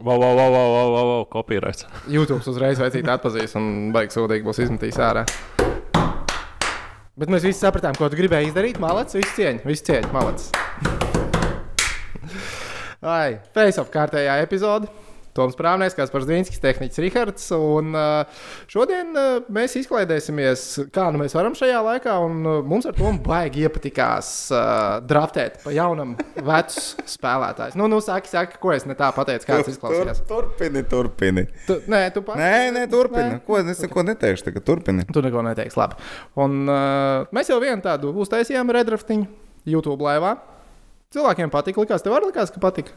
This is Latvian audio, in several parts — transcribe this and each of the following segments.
Wow, wow, wow, wow, wow, wow, kopīrais. YouTube uzreiz veicīt atpazīs un baigs sūdīgi būs izmetījis ārā. Bet mēs visi sapratām, ko tu gribēji izdarīt. Malacis, viss cieņa, viss cieņa, malacis. Ai, face-off kārtējā epizode. Toms Prāvnieks, kas par Zīnskis, tehniķis Rihards. Un uh, šodien uh, mēs izklaidēsimies, kā nu mēs varam šajā laikā. Un uh, mums ar to baigi iepatikās draftēt pa jaunam vecus spēlētājus. Nu, nu saki, saki, ko es ne tā pateicu, kāds izklausījās. Tur, turpini, turpini. Tu, nē, tu pats. Nē, nē, turpini. Nē. Ko es neko neteikšu, tagad turpini. Tu neko neteiksi, labi. Un mēs jau vienu tādu uztaisījām redraftiņu YouTube laivā. Cilvēkiem patika, likās, tev arī likās, ka patika.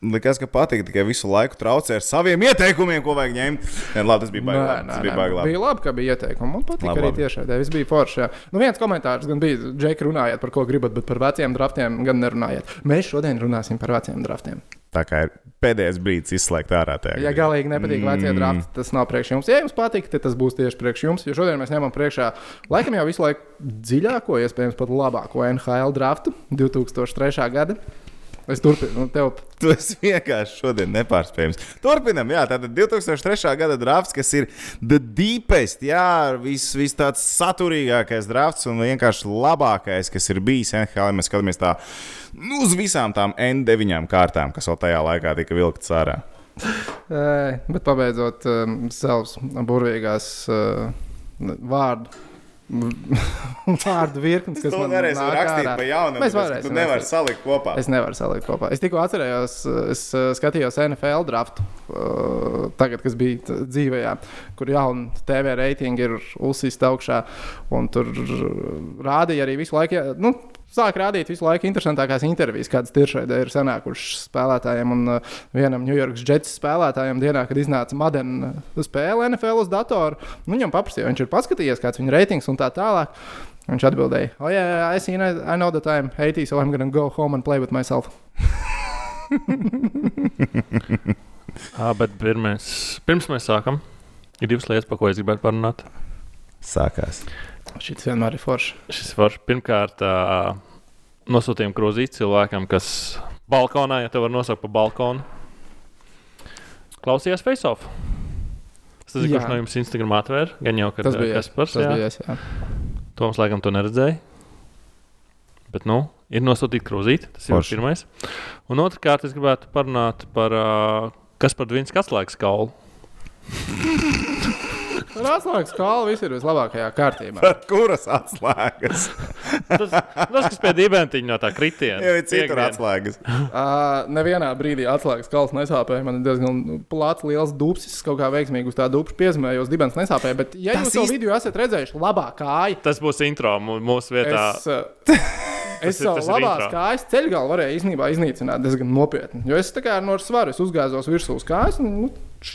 Likās, ka patīk, tikai visu laiku traucē ar saviem ieteikumiem, ko vajag ņemt. Nē, labi, tas bija baigi. Nē, nē, Tas bija baigi. labi. bija labi, ka bija ieteikumi. Man patīk Labi, arī tiešai. Viss bija forši. jā. Nu, viens komentārs gan bija, Džeki, runājiet par ko gribat, bet par veciem draftiem gan nerunājiet. Mēs šodien runāsim par veciem draftiem. Tā kā ir pēdējais brīdis izslēgt ārā tajā. Ja galīgi nepatīk mm. vecie drafti, tas nav priekš jums. Ja jums patīk, tad tas būs tieši priekš jums. Jo šodien mēs ņemam priekšā laikam jau visu laiku dziļāko, iespējams, pat labāko NHL draftu 2003. gada. Es turpinu, nu, tev Tas vienkārši šodien nepārspējams. Turpinam, jā, tātad 2003. gada drafts, kas ir the deepest, jā, viss vis tāds saturīgākais drafts un vienkārši labākais, kas ir bijis NHL. Mēs skatāmies tā nu, uz visām tām N9 kārtām, kas vēl tajā laikā tika vilktas ārā. Bet pabeidzot um, savus burvīgās uh, vārdu. Vārdu virknes, kas man pa jaunam, Mēs tu nevari rakstīt. salikt kopā. Es nevaru salikt kopā. Es tikko atcerējos, es uh, skatījos NFL draftu, uh, tagad, kas bija dzīvē, kur jauni TV reitingi ir uzsīsti augšā. un Tur rādīja arī visu laiku. jā, Nu, Sāk rādīt visu laiku interesantākās intervijas, kādas tiešraidē ir sanākušas spēlētājiem. Un uh, vienam New York Jets spēlētājam dienā, kad iznāca moderna spēle NFL uz datoru, nu, viņam paprasīja, viņš ir paskatījies, kāds viņa reitings un tā tālāk. Viņš atbildēja, oh, yeah, yeah, I, see, I know that I'm 80, so I'm going to go home and play with myself. Ah, bet pirmais, pirms mēs sākam, ir divas lietas, par ko es gribētu parunāt. Sākās. Šis vienmēr ir forši. Šis var pirmkārt uh, nosūtījuma krūzīt cilvēkam, kas balkonā, ja te var nosaukt par balkonu, klausījās face-off. Es nezinu, Jā. kurš no jums Instagram atvēra. Gan jau, ka Tas bija Kaspars. Tas jā. bija es, jā. Toms laikam to neredzēja. Bet, nu, ir nosūtīta krūzīte. Tas ir Forši. pirmais. Un otrkārt, es gribētu parunāt par uh, kas par Dvīnas atslēgas kaulu. Tur atslēgas kāla viss ir vislabākajā kārtībā. Par kuras atslēgas? Tas, tas kas pie dibentiņa no tā kritiena. Jau ir citur atslēgas. Uh, nevienā brīdī atslēgas kāls nesāpēja. Man ir diezgan nu, plats, liels dubsis. Es kaut kā veiksmīgi uz tā dubša piezemējos. Dibens nesāpēja. Bet, ja Tas jūs to īsti- video esat redzējuši, labā kāja. Tas būs intro mūsu vietā. Es, uh, es savu tas ir labās intro. kājas ceļgalu varēju īstenībā iznīcināt diezgan nopietni. Jo es tā kā no svaru es uzgāzos virsū uz kājas un nu,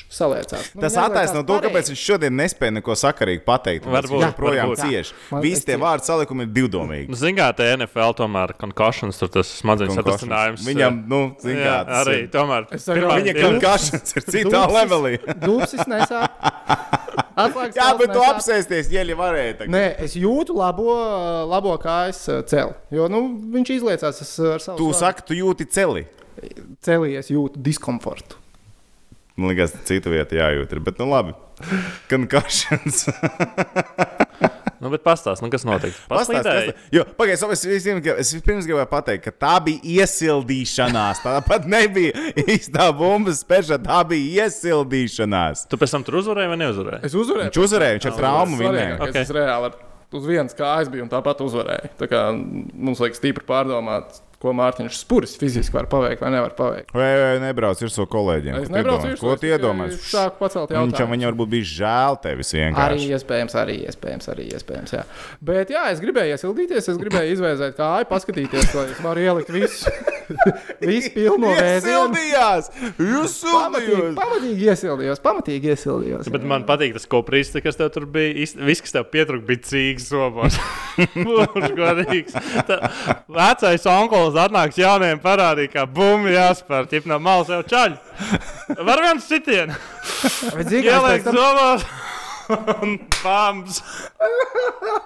saliecās. Nu, Tas attaisno to, kāpēc viņš šodien nespēja neko sakarīgi pateikt. Varbūt, Viņš joprojām cieš. Visi es tie vārdu salikumi ir divdomīgi. Nu, Zinām, kā NFL tomēr concussions, tur tas smadzenes atrasinājums. Viņam, nu, zin jā, arī tomēr. Es pirmā viņa concussions ir citā levelī. Dubsis nesāp. Atslēgas Jā, bet tu apsēsties, ja jau varēja. tagad. Nē, es jūtu labo, labo kājas uh, celi. Jo nu, viņš izliecās es, ar savu Tu saki, tu jūti celi. celies, jūtu diskomfortu. Man liekas, citu vietu jājūt. Ir, bet, nu, labi. Concussions. Nu, bet pastāst, nu, kas notika? Pastāst, Paslīdēji? kas- Jo, pagaidi, es, grib- es pirms gribēju pateikt, ka tā bija iesildīšanās. Tā pat nebija īstā bumbas spēļa, tā bija iesildīšanās. Tu pēc tam tur uzvarēji vai neuzvarēji? Es uzvarēju. Viņš uzvarēja, viņš ar traumu vinēja. Ok. Es reāli ar, uz vienas kājas biju un tāpat uzvarēju. Tā kā mums vajag stipri pārdomāt, ko Mārtiņš Spuris fiziski var paveikt vai nevar paveikt. Vai, vai nebrauc ar savu kolēģiem? Es Ko tu nebraucu iedomājies? virsū. Ko es? Sāku pacelt jautājumu. viņam varbūt bija žēl tevis Arī vienkārši. iespējams, arī iespējams, arī iespējams. Jā. Bet, jā, es gribēju iesildīties, es gribēju izvēlēties kāju, paskatīties, lai es varu ielikt visu, visu pilno. Iesildījās! Jūs Pamatīgi, sildījāt! pamatīgi iesildījos, pamatīgi iesildījos. Bet man patīk tas koprīts, kas tev tur bija. Viss, kas tev pietrūka, bija cīgs somos. Būs godīgs. Tā- Vecais onkulis atnāks jauniem parādīt, kā bumbi jāspēr. Tip no malas jau čaļ. Var viens es Ieliek somos. Un bams.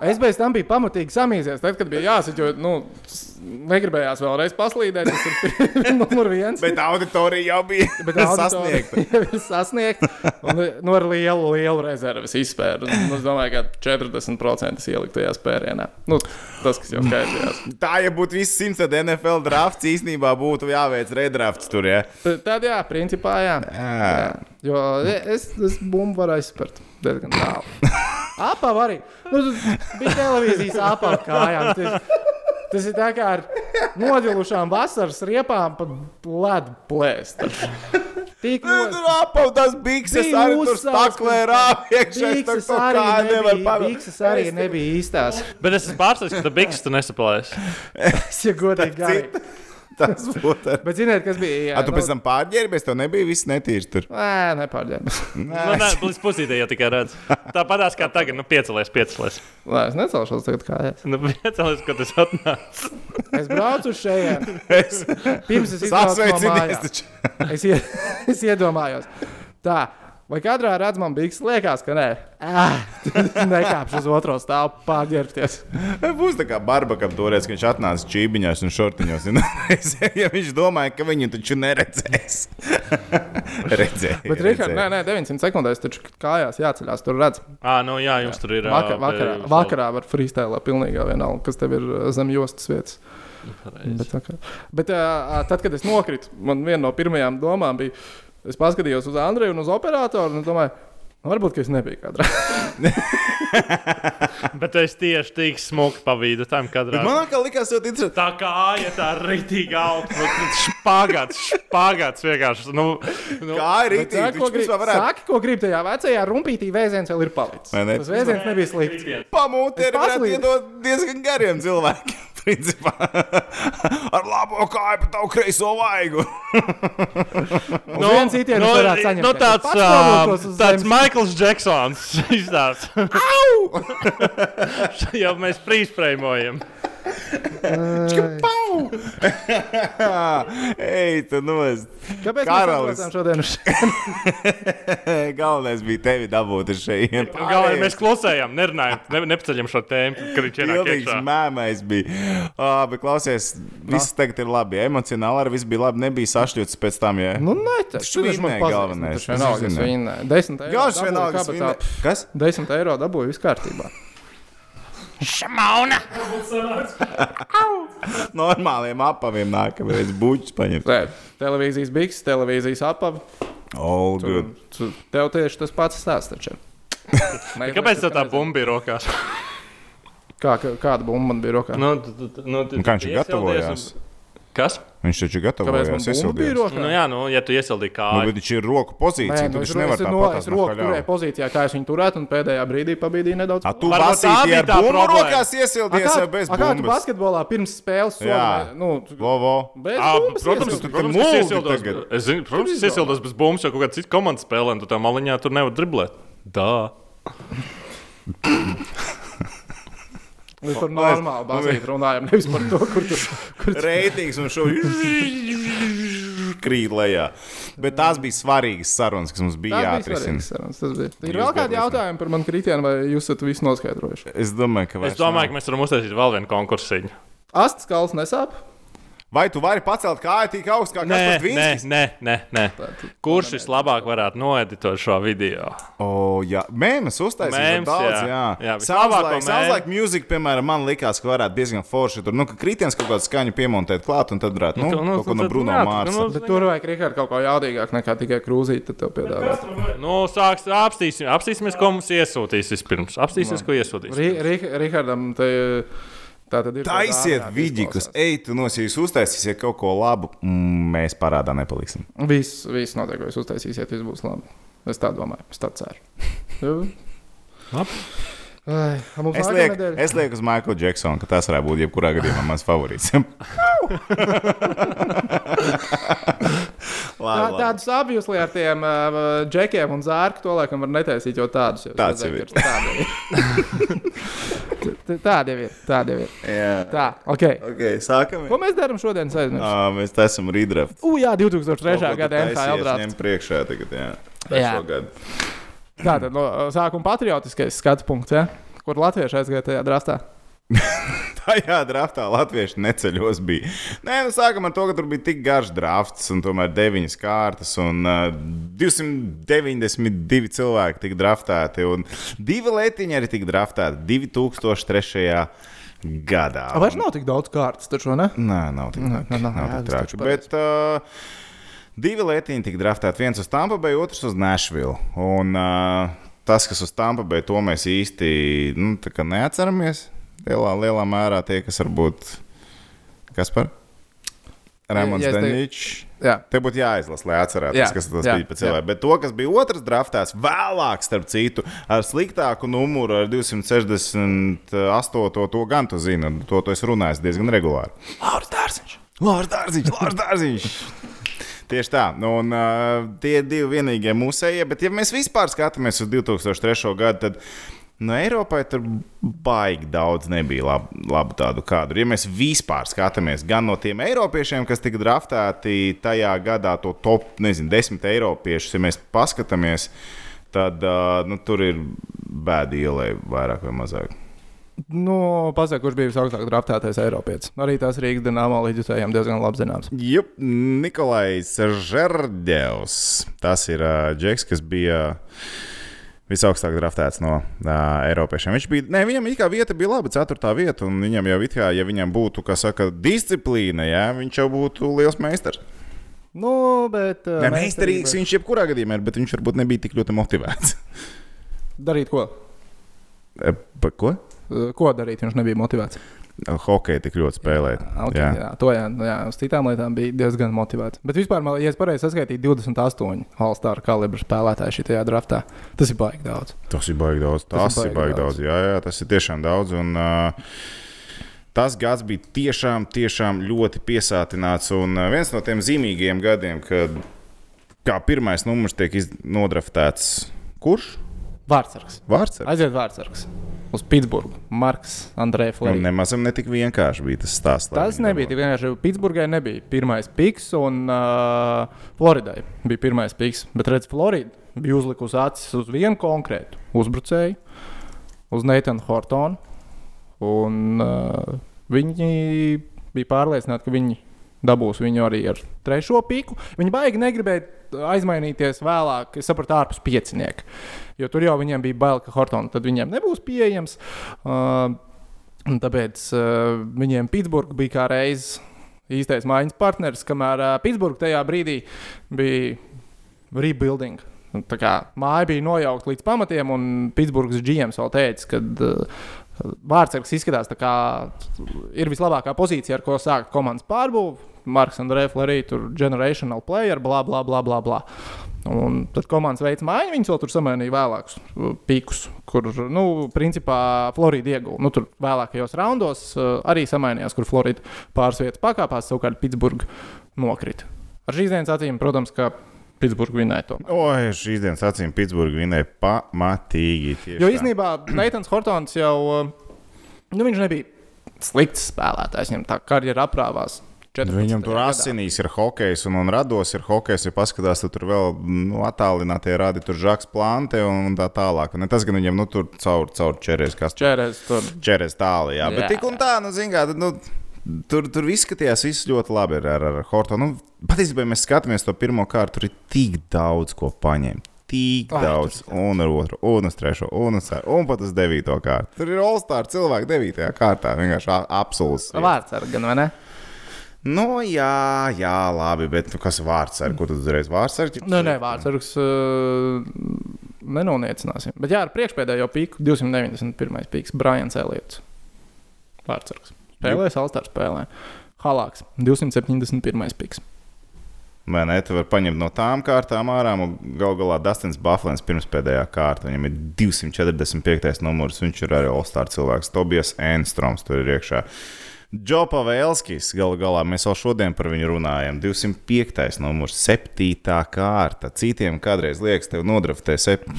Es bez tam biju pamatīgi samīzies. Tad, kad bija jāsaķo, nu, s- negribējās vēlreiz paslīdēt. Tas ir numur viens. Bet auditorija jau bija sasniegta. jau ir sasniegta. Un, nu, ar lielu, lielu rezerves izspēru. Nu, es domāju, ka 40% ielikt tajā spērienā. Nu, tas, kas jau skaidrs. Tā, ja būtu viss simts, tad NFL drafts īstenībā būtu jāveic redrafts tur. Ja? Tad, jā, principā, jā. Jā. jā. Jo es, es bumbu varu aizspērt diezgan tālu. Apav arī. Nu, bija televīzijas apav kājām. Tas, tas ir tā kā ar nodilušām vasaras riepām pa ledu plēst. Tik Nu, ļoti. Tur apav tas bikses Bija arī tur staklē rāpiekšē. Bikses arī, nebija, bikses arī nebija īstās. Bet es esmu pārsteigts, ka tu bikses tu nesapalēsi. Es jau godīgi gāju. Tas būtu. Bet ziniet, kas bija? Jā, A, tu pēc tam pārģērbies, tev nebija viss netīrs tur. Nē, nepārģērbos. Nu, nē, līdz pusītē jau tikai redz. Tāpatās kā tagad, nu, piecelies, piecelies. Nē, es necelšos tagad kājās. Nu, piecelies, kad tas atnāc. Es braucu uz šejienes. Es Pirms es izbraucu no sasveicinies mājām. taču. Es, es iedomājos, tā. Vai kadrā redz man bija liekas, ka nē, ah, nekāpšu uz otro stāvu pārģērbties. Būs tā kā barbakam toreiz, kad viņš atnāca čībiņās un šortiņos. Un ja viņš domāja, ka viņu taču neredzēs. Redzēja. Bet, Rihards, nē, nē, 900 sekundēs taču kājās jāceļās. Tur redz, Ā, nu jā, jums tur ir. vakar, vakarā, vakarā var freestēlēt pilnīgi vienalga, kas tev ir zem jostas vietas. Pareizi. Bet. Bet tad, kad es nokritu, man viena no pirmajām domām bija, es paskatījos uz Andreju un uz operatoru un domāju, nu, varbūt, ka es nebiju kadrā. Bet es tieši tik smuki pavīdu tam kadrā. Man liekas, likās ļoti interesanti. Tā kā āja, tā rītīgi augsta. Špagats, špagats vienkārši. Nu, nu, Kā ir? Saki, ko grib, saki, ko grib tajā vecajā rumpītī, vēziens vēl ir palicis. Tas vēziens nebija slikts. pamūti iedot diezgan gariem cilvēkiem. Principā. Ar labo kāju pa tavu kreiso vaigu. Sitienu nu, varētu saņemt. nu, tāds, uz tāds zemes. Maikls Džeksons izstāsta. Jau mēs frīzfrēmojam. Pau! Ej, tu nos. Kāpēc Karalis. mēs šodien? Galvenais bija tevi dabūt ar šeit. Galvenais, mēs klusējam, nerunājam, ne, nepaceļam šo tēmu, kad viņš ienāk Pilnīgs iekšā. mēmais bija. Ah, bet klausies, viss tagad ir labi. Emocionāli arī viss bija labi. Nebija sašķelts pēc tam. Ja? Nu, nē, tas Taču vinnēja galvenais. Tas vienalga, es vinnēju. 10 eiro. Jā, dabūju vienalga. Kas? 10 eiro dabūju, viss kārtībā. Šamauna! Normāliem apaviem nākamais buļķis paņemt. Nē, televīzijas biks, televīzijas apavi. All good. Tu- Tev tieši tas pats stāsts taču. Kāpēc tev tā bumba bija rokās? Kā, kā- kāda bumba man bija rokā? Nu, tu- tu- tu- nu, tu- Un kā viņš tu ir gatavojās? un- Kas? Viņš taču gatavojās. rokā? Nu, jā, nu, ja tu iesildīji Nu, kāju. bet viņš ir roku pozīcijā. Nu, es, taču nevari es, tā no, es patās roku no turēju pozīcijā, kā es viņu turētu, un pēdējā brīdī pabīdīju nedaudz. A, tu bija ar bumbu rokās kā, vai bez a, kā tu bumbas? basketbolā pirms spēles Jā. soļi? Nu, bumbas Protams, tu muldi iesildos. tagad. Es zinu, protams, es iesildos bez bumbas, jo kaut kāda cita komanda spēlē, un tu tā maliņā tur nevar driblēt. Tā. Mēs par normālu basketbolu runājam, nevis par to, kur tu. Kur Reitings un šo krīt lejā. Bet tās bija svarīgas sarunas, kas mums bija jāatrisina. sarunas, tas bija. Ir vēl kādi jautājumi par manu kritienu, vai jūs esat visu noskaidrojuši? Es domāju, ka. Es domāju, ka mēs varam uztaisīt vēl vienu konkursiņu. Astes kalns nesāp? Vai tu vari pacelt kāju tik augstu kā Nē, Kaspars nē, Dvīnskis? nē, nē, nē. Tātad- Kurš vislabāk varētu noeditot šo video? O, jā, Mēms, daudz. jā. Jā, Jā, mēmu. like music, piemēram, man likās, ka varētu diezgan forši tur, nu, ka kritiens kaut kādu skaņu piemontēt klāt, un tad varētu, nu, tu- nu, kaut ko no Bruno jā, Mārsa. nu, Bet tur vajag Rihard, kaut ko jaudīgāk nekā tikai krūzīt, tad tev piedāvāt. Nu, sāks, apstīsim, apstīsimies, ko mums iesūtīs vispirms. Apstīsimies, ko iesūtīs. Ri- Ri- Rihardam te tā tad ir. Taisiet vidikus, ej, tu nosīs uztaisīsiet kaut ko labu, mm, mēs parādā nepaliksim. Viss, viss notiek, ko jūs uztaisīsiet, viss būs labi. Es tā domāju, es tā ceru. Nu. Labi. Ai, Es lieku, nedēļa? es lieku uz Maiklu Džeksonu, ka tas varētu būt jebkurā gadījumā mans favorīts. Tā, labi, tādus abus ar tiem uh, džekiem un zārku to laikam var netaisīt, jo tādus jau Tāds jau ir. T- Tādi jau ir. Tādi jau ir. Jā, Tā, ok. ok, sākam. Ko mēs darām šodien? Uh, mēs tā esam redraft. U, jā, 2003. gada NHL Ņem drafts. priekšā tagad, jā. Jā. Gadu. Tā tad no sākuma patriotiskais skatu punkts, ja? kur latvieši aizgāja tajā draftā. Tajā draftā latvieši neceļos bija. Nē, nu sākam ar to, ka tur bija tik garš drafts, un tomēr deviņas kārtas, un uh, 292 cilvēki tika draftēti, un divi letiņi arī tika draftēti 2003. gadā. Vairs nav tik daudz kārtas, taču ne? Nē, nav tik Nē, nē, nē, nav jā, tik tas traki. taču pareizi. Bet uh, divi letiņi tika draftēti. Viens uz Tampa Bay, otrs uz Nashville. Un uh, tas, kas uz Tampa Bay, to mēs īsti nu, neatceramies. Lielā, lielā mērā tie, kas varbūt. Kas par? Rēmons Ja Daničs. Jā. Te būtu jāizlasa, lai atcerētos, Jā, kas tas jā, bija pēc cilvēka. Bet to, kas bija otrs draftēts, vēlāk, starp citu, ar sliktāku numuru, ar 268. to gan tu zini, un to tu esi runājis diezgan regulāri. Lauris Dārziņš. Lārs Dārziņš, Lārs Dārziņš. Tieši tā, nu, un uh, tie divi vienīgie mūsējie. Bet, ja mēs vispār skatāmies uz 2003. gadu, tad no Eiropai tur baigi daudz nebija labu, labu tādu kadru. Ja mēs vispār skatāmies gan no tiem eiropiešiem, kas tika draftēti tajā gadā, to top, nezinu, desmit eiropiešus, ja mēs paskatāmies, tad uh, nu, tur ir bēdi ielai vairāk vai mazāk. Nu, pasaka, kurš bija visaugstāk draftētais Eiropietis. Arī tās Rīgas dīnāmā līdzjutējiem diezgan labi zināms. Jup, Nikolais Žerdevs. Tas ir uh, Džeks, kas bija visaugstāk draftēts no uh, Eiropiešiem. Viņš bija, ne, viņam kā vieta bija laba, ceturtā vieta, un viņam jau it kā, ja viņam būtu, kā saka, disciplīna, jā, viņš jau būtu liels meistars. Nu, bet. uh, Ne, meistarīgs viņš jebkurā gadījumā ir, bet viņš varbūt nebija tik ļoti motivēts. Darīt ko? Pa ko? Ko darīt? Viņš nebija motivēts. Hokeju tik ļoti spēlēt. Okay, jā. jā, to jā, nu jā, uz citām lietām bija diezgan motivēts. Bet vispār, man- ja es pareizi saskaitīju, 28 All-Star kalibra spēlētāji šajā draftā. Tas ir baigi daudz. Tas ir baigi daudz. Tas, tas ir baigi daudz. daudz. Jā, jā, tas ir tiešām daudz. Un, uh, Tas gads bija tiešām, tiešām ļoti piesātināts. Un viens no tiem zīmīgiem gadiem, kad kā pirmais numurs tiek nodraftēts. Kurš? Vārtsargs. Vārds. Aiziet vārtsargs. Uz Pitsburgu. Marks, Andrejs Un Florida. nemaz ne tik vienkārši bija tas stāsts. Tas nebija tik vienkārši. Pitsburgai nebija pirmais piks, un uh, Floridai bija pirmais piks. Bet, redziet, Florida bija uzlikusi acis uz vienu konkrētu uzbrucēju, uz Neitanu Hortonu. Un uh, viņi bija pārliecināti, ka viņi dabūs viņu arī ar trešo piku. Viņi baigi negribēja aizmainīties vēlāk, es sapratu, ārpus piecinieka. Jo tur jau viņiem bija bail, ka Hortons tad viņiem nebūs pieejams. Uh, tāpēc uh, viņiem Pitsburgā bija kā reizes īstais mājiņas partneris, kamēr uh, Pitsburgā tajā brīdī bija rebuilding. Tā kā māja bija nojaukta līdz pamatiem, un Pitsburgas GMs vēl teica, ka uh, Vārtsargs izskatās tā kā ir vislabākā pozīcija, ar ko sākt komandas pārbūvi. Marks un Refle arī tur generational player, bla, bla, bla, bla. bla. Un tad komandas veids mājiņu, viņas vēl tur samainīja vēlākus uh, pikus, kur, nu, principā Florida ieguva. Nu, tur vēlākajos raundos uh, arī samainījās, kur Florida pāris vietas pakāpās, savukārt Pitsburgā nokrita. Ar šīs dienas acīm, protams, ka Pitsburgā vinēja to. Oi, šīs dienas acīm Pitsburgā vinēja pamatīgi. tieši Jo īstenībā Neitans Hortons jau uh, nu, viņš nebija slikts spēlētājs. Viņam tā karjera aprāvās. 14. Viņam tur gadā. asinīs ir hokejs, un, un rados ir hokejs. Ja paskatās, tad tur vēl nu, attālinātie radi, tur žaks plante un tā tālāk. Un ne tas, ka viņam nu, tur caur, caur čerēs, kas Čērēs tur. čerēs tālu. Jā, bet Jā, tik un tā, nu, zin, kā, tad, nu, tur, tur viss skatījās viss ļoti labi ar, ar, ar Hortonu. Nu, patiesībā, ja mēs skatāmies to pirmo kārtu, tur ir tik daudz ko paņemt. Tik Ai, daudz, un ar otru, un uz trešo, un uz ceturto, un pat uz devīto kārtu. Tur ir All-Star cilvēki devītajā kārtā. Vienkārši absolūts. Vārds ar gan, vai ne? Nu, jā, jā, labi, bet nu, kas ir vārds ar ko tu uzreiz vārds ar? Nē, nē, vārds ar uh, nenoniecināsim. Bet jā, ar priekšpēdējo pīku 291. pīks Brians Eliots. Vārds ar spēlēs, Alstāra spēlē. Halāks 271. pīks. Vai ne? Tu vari paņemt no tām kārtām ārā. Galu galā Dustins Bufflins pirmspēdējā kārta. Viņam ir 245. numurs. Viņš ir arī All-Star cilvēks. Tobijas Enstroms tur ir iekšā. Džo Pavēlskis, galu galā mēs vēl šodien par viņu runājam. 205. numurs, 7. kārta. Citiem kādreiz liekas, tev nodraftē 7,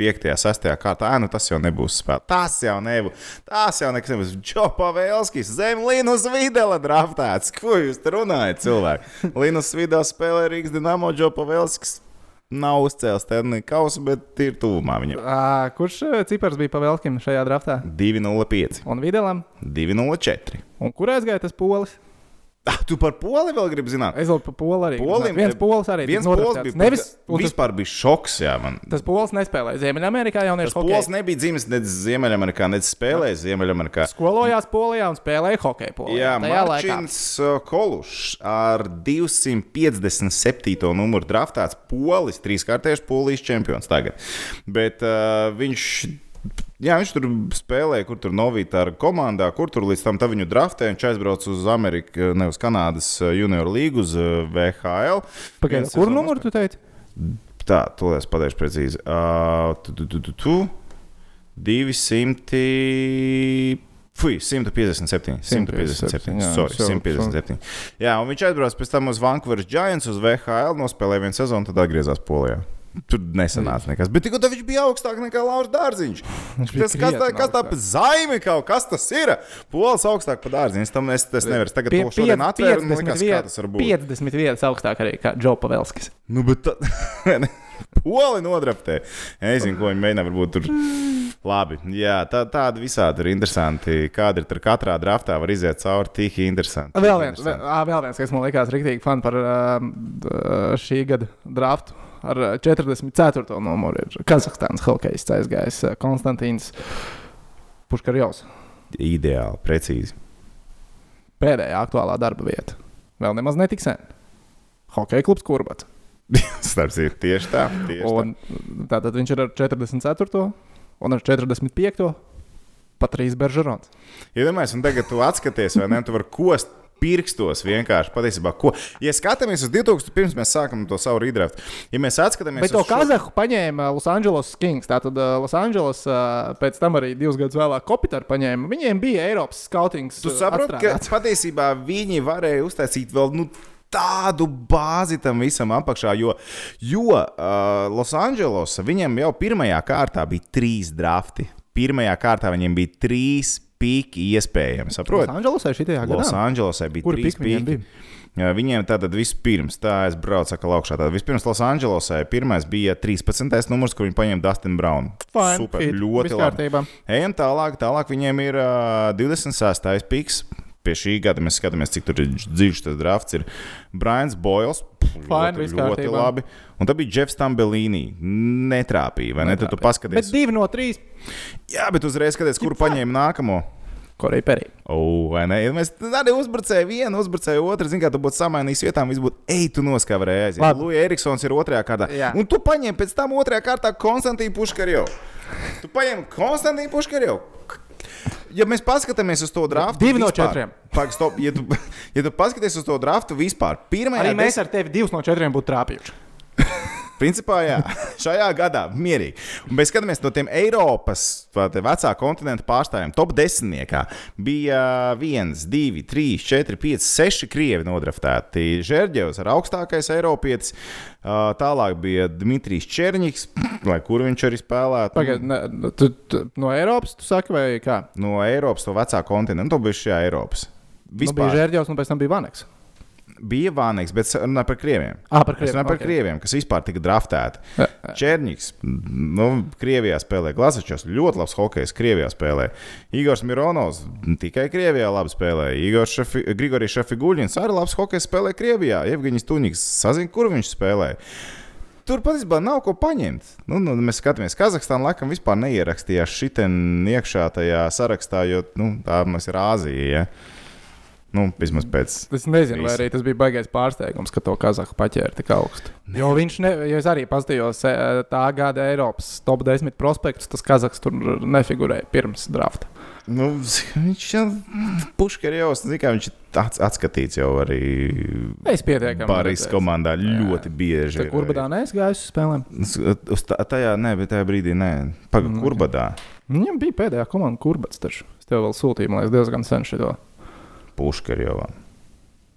5. 6. kārtā. Ā, nu tas jau nebūs spēlē. Tas jau nebūs. Tas jau nekas nebūs. Džo Pavēlskis, zem Linus Videla draftēts. Ko jūs te runājat, cilvēki? Linus Videla spēlē Rīgas Dienamo, Džo Pavēlskis. Nav uzcēlis Stanley kausu, bet ir tuvumā viņam. Ā, Kurš ā, cipars bija pavēlkim šajā draftā? 205, Un Videlam? 204. Un kur aizgāja tas polis? Ah, tu par poli vēl gribi zināt? Es vēl par poli arī. Polim, viens polis arī viens nodraftēts. bija. Nevis, tas, vispār bija šoks. Jā, man. tas polis nespēlēja Ziemeļamerikā Tas jauniešu pols hokeju. nebija dzimis ne Ziemeļamerikā, ne spēlējis Ziemeļamerikā. Skolojās Polijā un spēlēja hokeju polijā. Jā, uh, Kolušs ar 257. numuru draftāts polis, trīskārtējs polijas čempions tagad. Bet uh, viņš. Jā, viņš tur spēlēja, kur tur Novītāra komandā, kur tur līdz tam tā viņu draftēja. Viņš aizbrauca uz Ameriku, ne uz Kanādas uh, junior līgu, uz uh, VHL. Pagaid, Viens kur numuru tu teici? Tā, to es pateikšu precīzi. Uh, tu, tu, tu, tu, tu. 200. Fui, 157. 157. jā, Sorry, so- 157. Jā, un viņš aizbrauca pēc tam uz Vankūveras Giants, uz VHL, nospēlēja vienu sezonu, tad atgriezās Polijā. Tur nesanāca nekas. Bet tikko viņš bija augstāk nekā Lauris Dārziņš. Tas, kas, tā, kas tā augstāk. pa zaimi kaut kas tas ir? Pols augstāk par Dārziņu. Es tam es, es nevaru. Tagad Pie- piec- atvēru un 50 likās, kā viet- tas var būt. 50 vietas augstāk arī kā Džo Pavelskis. Nu, bet tā, poli nodraftē. Es zinu, ko viņi mēģina varbūt tur. Labi, jā, tā, tāda visādi ir interesanti. Kāda ir tur katrā draftā, var iziet cauri tik interesanti. Vēl viens, vēl, vēl viens, kas man likās rīktīgi fani par šī gada draftu. Ar uh, 44. numuru ir Kazahstānas hokejs aizgājis uh, Konstantīns Puškarjovs. Ideāli, precīzi. Pēdējā aktuālā darba vieta. Vēl nemaz netik sen. Hokeja klubs Kurbats. Starp citu, tieši tā. Tieši Un tātad viņš ir ar 44. un ar 45. Patrīs Beržerons. Iedomājieties, un tagad tu atskaties, vai ne? Tu vari kost pirkstos vienkārši patiesībā. Ko? Ja skatāmies uz 2000, pirms mēs sākam to savu rīdraftu, ja mēs atskatāmies Bet to uz šo- Kazahu paņēma Los Angeles Kings. Tātad uh, Los Angeles uh, pēc tam arī divus gadus vēlāk Kopitāru paņēma. Viņiem bija Eiropas skautings. Tu uh, saproti, ka patiesībā viņi varēja uztaisīt vēl nu, tādu bāzi tam visam apakšā, jo, jo uh, Losandželos viņiem jau pirmajā kārtā bija trīs drafti. Pirmajā kārtā viņiem bija trīs pīki iespējami. Los Saprotiet? Angelesē šitajā gadā. Losandželosai bija Kuri trīs pīki. Jā, Viņiem tātad vispirms, tā es braucu atkal augšā. Tātad vispirms Losandželosai pirmais bija 13. numurs, kur viņi paņēma Dustinu Braunu. Fine, Super, fit, ļoti labi. Ejam tālāk, tālāk viņiem ir uh, 26. piks. Pie šī gada mēs skatāmies, cik dziļš tas drafts. Ir Brians Boils. Pff, Fine, ļoti, ļoti kārtībā. labi. Un tad bija Jeffs Tambelīni. Netrāpīja, vai ne? Tad tu Bet paskaties. divi no trīs. Jā, bet uzreiz skaties, kuru paņēma nākamo. Korei Perī. O, vai ne? Ja mēs arī uzbrucējām vienu, uzbrucējām otru. Zini, kā tu būtu samainījis vietām, viss būtu, ej, tu noskavarēji aiziet. Lūija Eriksons ir otrajā kārtā. Jā. Un tu paņem pēc tam otrajā kārtā Konstantīnu Puškarjovu. Tu paņem Konstantīnu Puškarjovu. Ja mēs paskatāmies uz to draftu, Divi no četriem. Pag, stop, ja, tu, ja tu paskaties uz to draftu vispār, pirmajā Arī mēs ar tevi divus no četriem būtu trāpījuši. Principā, jā, šajā gadā mierīgi. Un mēs skatāmies no tiem Eiropas vecā kontinenta pārstāvjiem. Top 10. bija 1, 2, 3, 4, 5, 6 krievi nodraftēti. Žērģevs ar augstākais Eiropietis. Tālāk bija Dmitrijs Černiņš, lai kur viņš arī spēlētu. Pagaid, ne, tu, tu, no Eiropas tu saki, vai kā? No Eiropas, to vecā kontinenta. Nu, to bija šajā Eiropas. Nu, bija Vispār Žērģevs, un pēc tam bija Vaneks. Bija Vānīgs, bet es runāju par krieviem. Ah, par krieviem, par ok. krieviem, kas vispār tika draftēti. Jā, Čērniņš, nu, Krievijā spēlē Glazečos, ļoti labs hokejs. Krievijā spēlē. Igors Mironovs tikai Krievijā labi spēlē. Igors Šefi, Grigorijs Šefiguļins arī labs hokejs spēlē Krievijā. Evgeņš Tuņiks sazina, kur viņš spēlē. Tur patiesībā nav ko paņemt. Nu, nu, mēs skatāmies, Kazahstāna laikam vispār neierakstījās šitien iekšā tajā sarakstā, jo nu, tā mums ir Āzija. Ja? Nu, vismaz pēc. Es nezinu, vai Visi. arī tas bija baisais pārsteigums, ka to Kazahu paķēra tik augstu. Jo viņš, ne, jo es arī paskatījos eh, tā gada Eiropas top 10 prospektus, tas Kazahs tur nefigurēja pirms drafta. Nu, viņš jau puškarjos, kā viņš ir ats- atskatīts jau arī Es pietiekami. Redzēju. komandā ļoti bieži. Tā kurbadā neaizgāju uz spēlēm. Uz tā, tajā, nē, bet tajā brīdī nē. Pagaidām, Mm, kurbadā. Viņam bija pēdējā komanda kurbats taču. Es tev vēl sūtīju, man liekas, diezgan sen šito. Puškarjovā.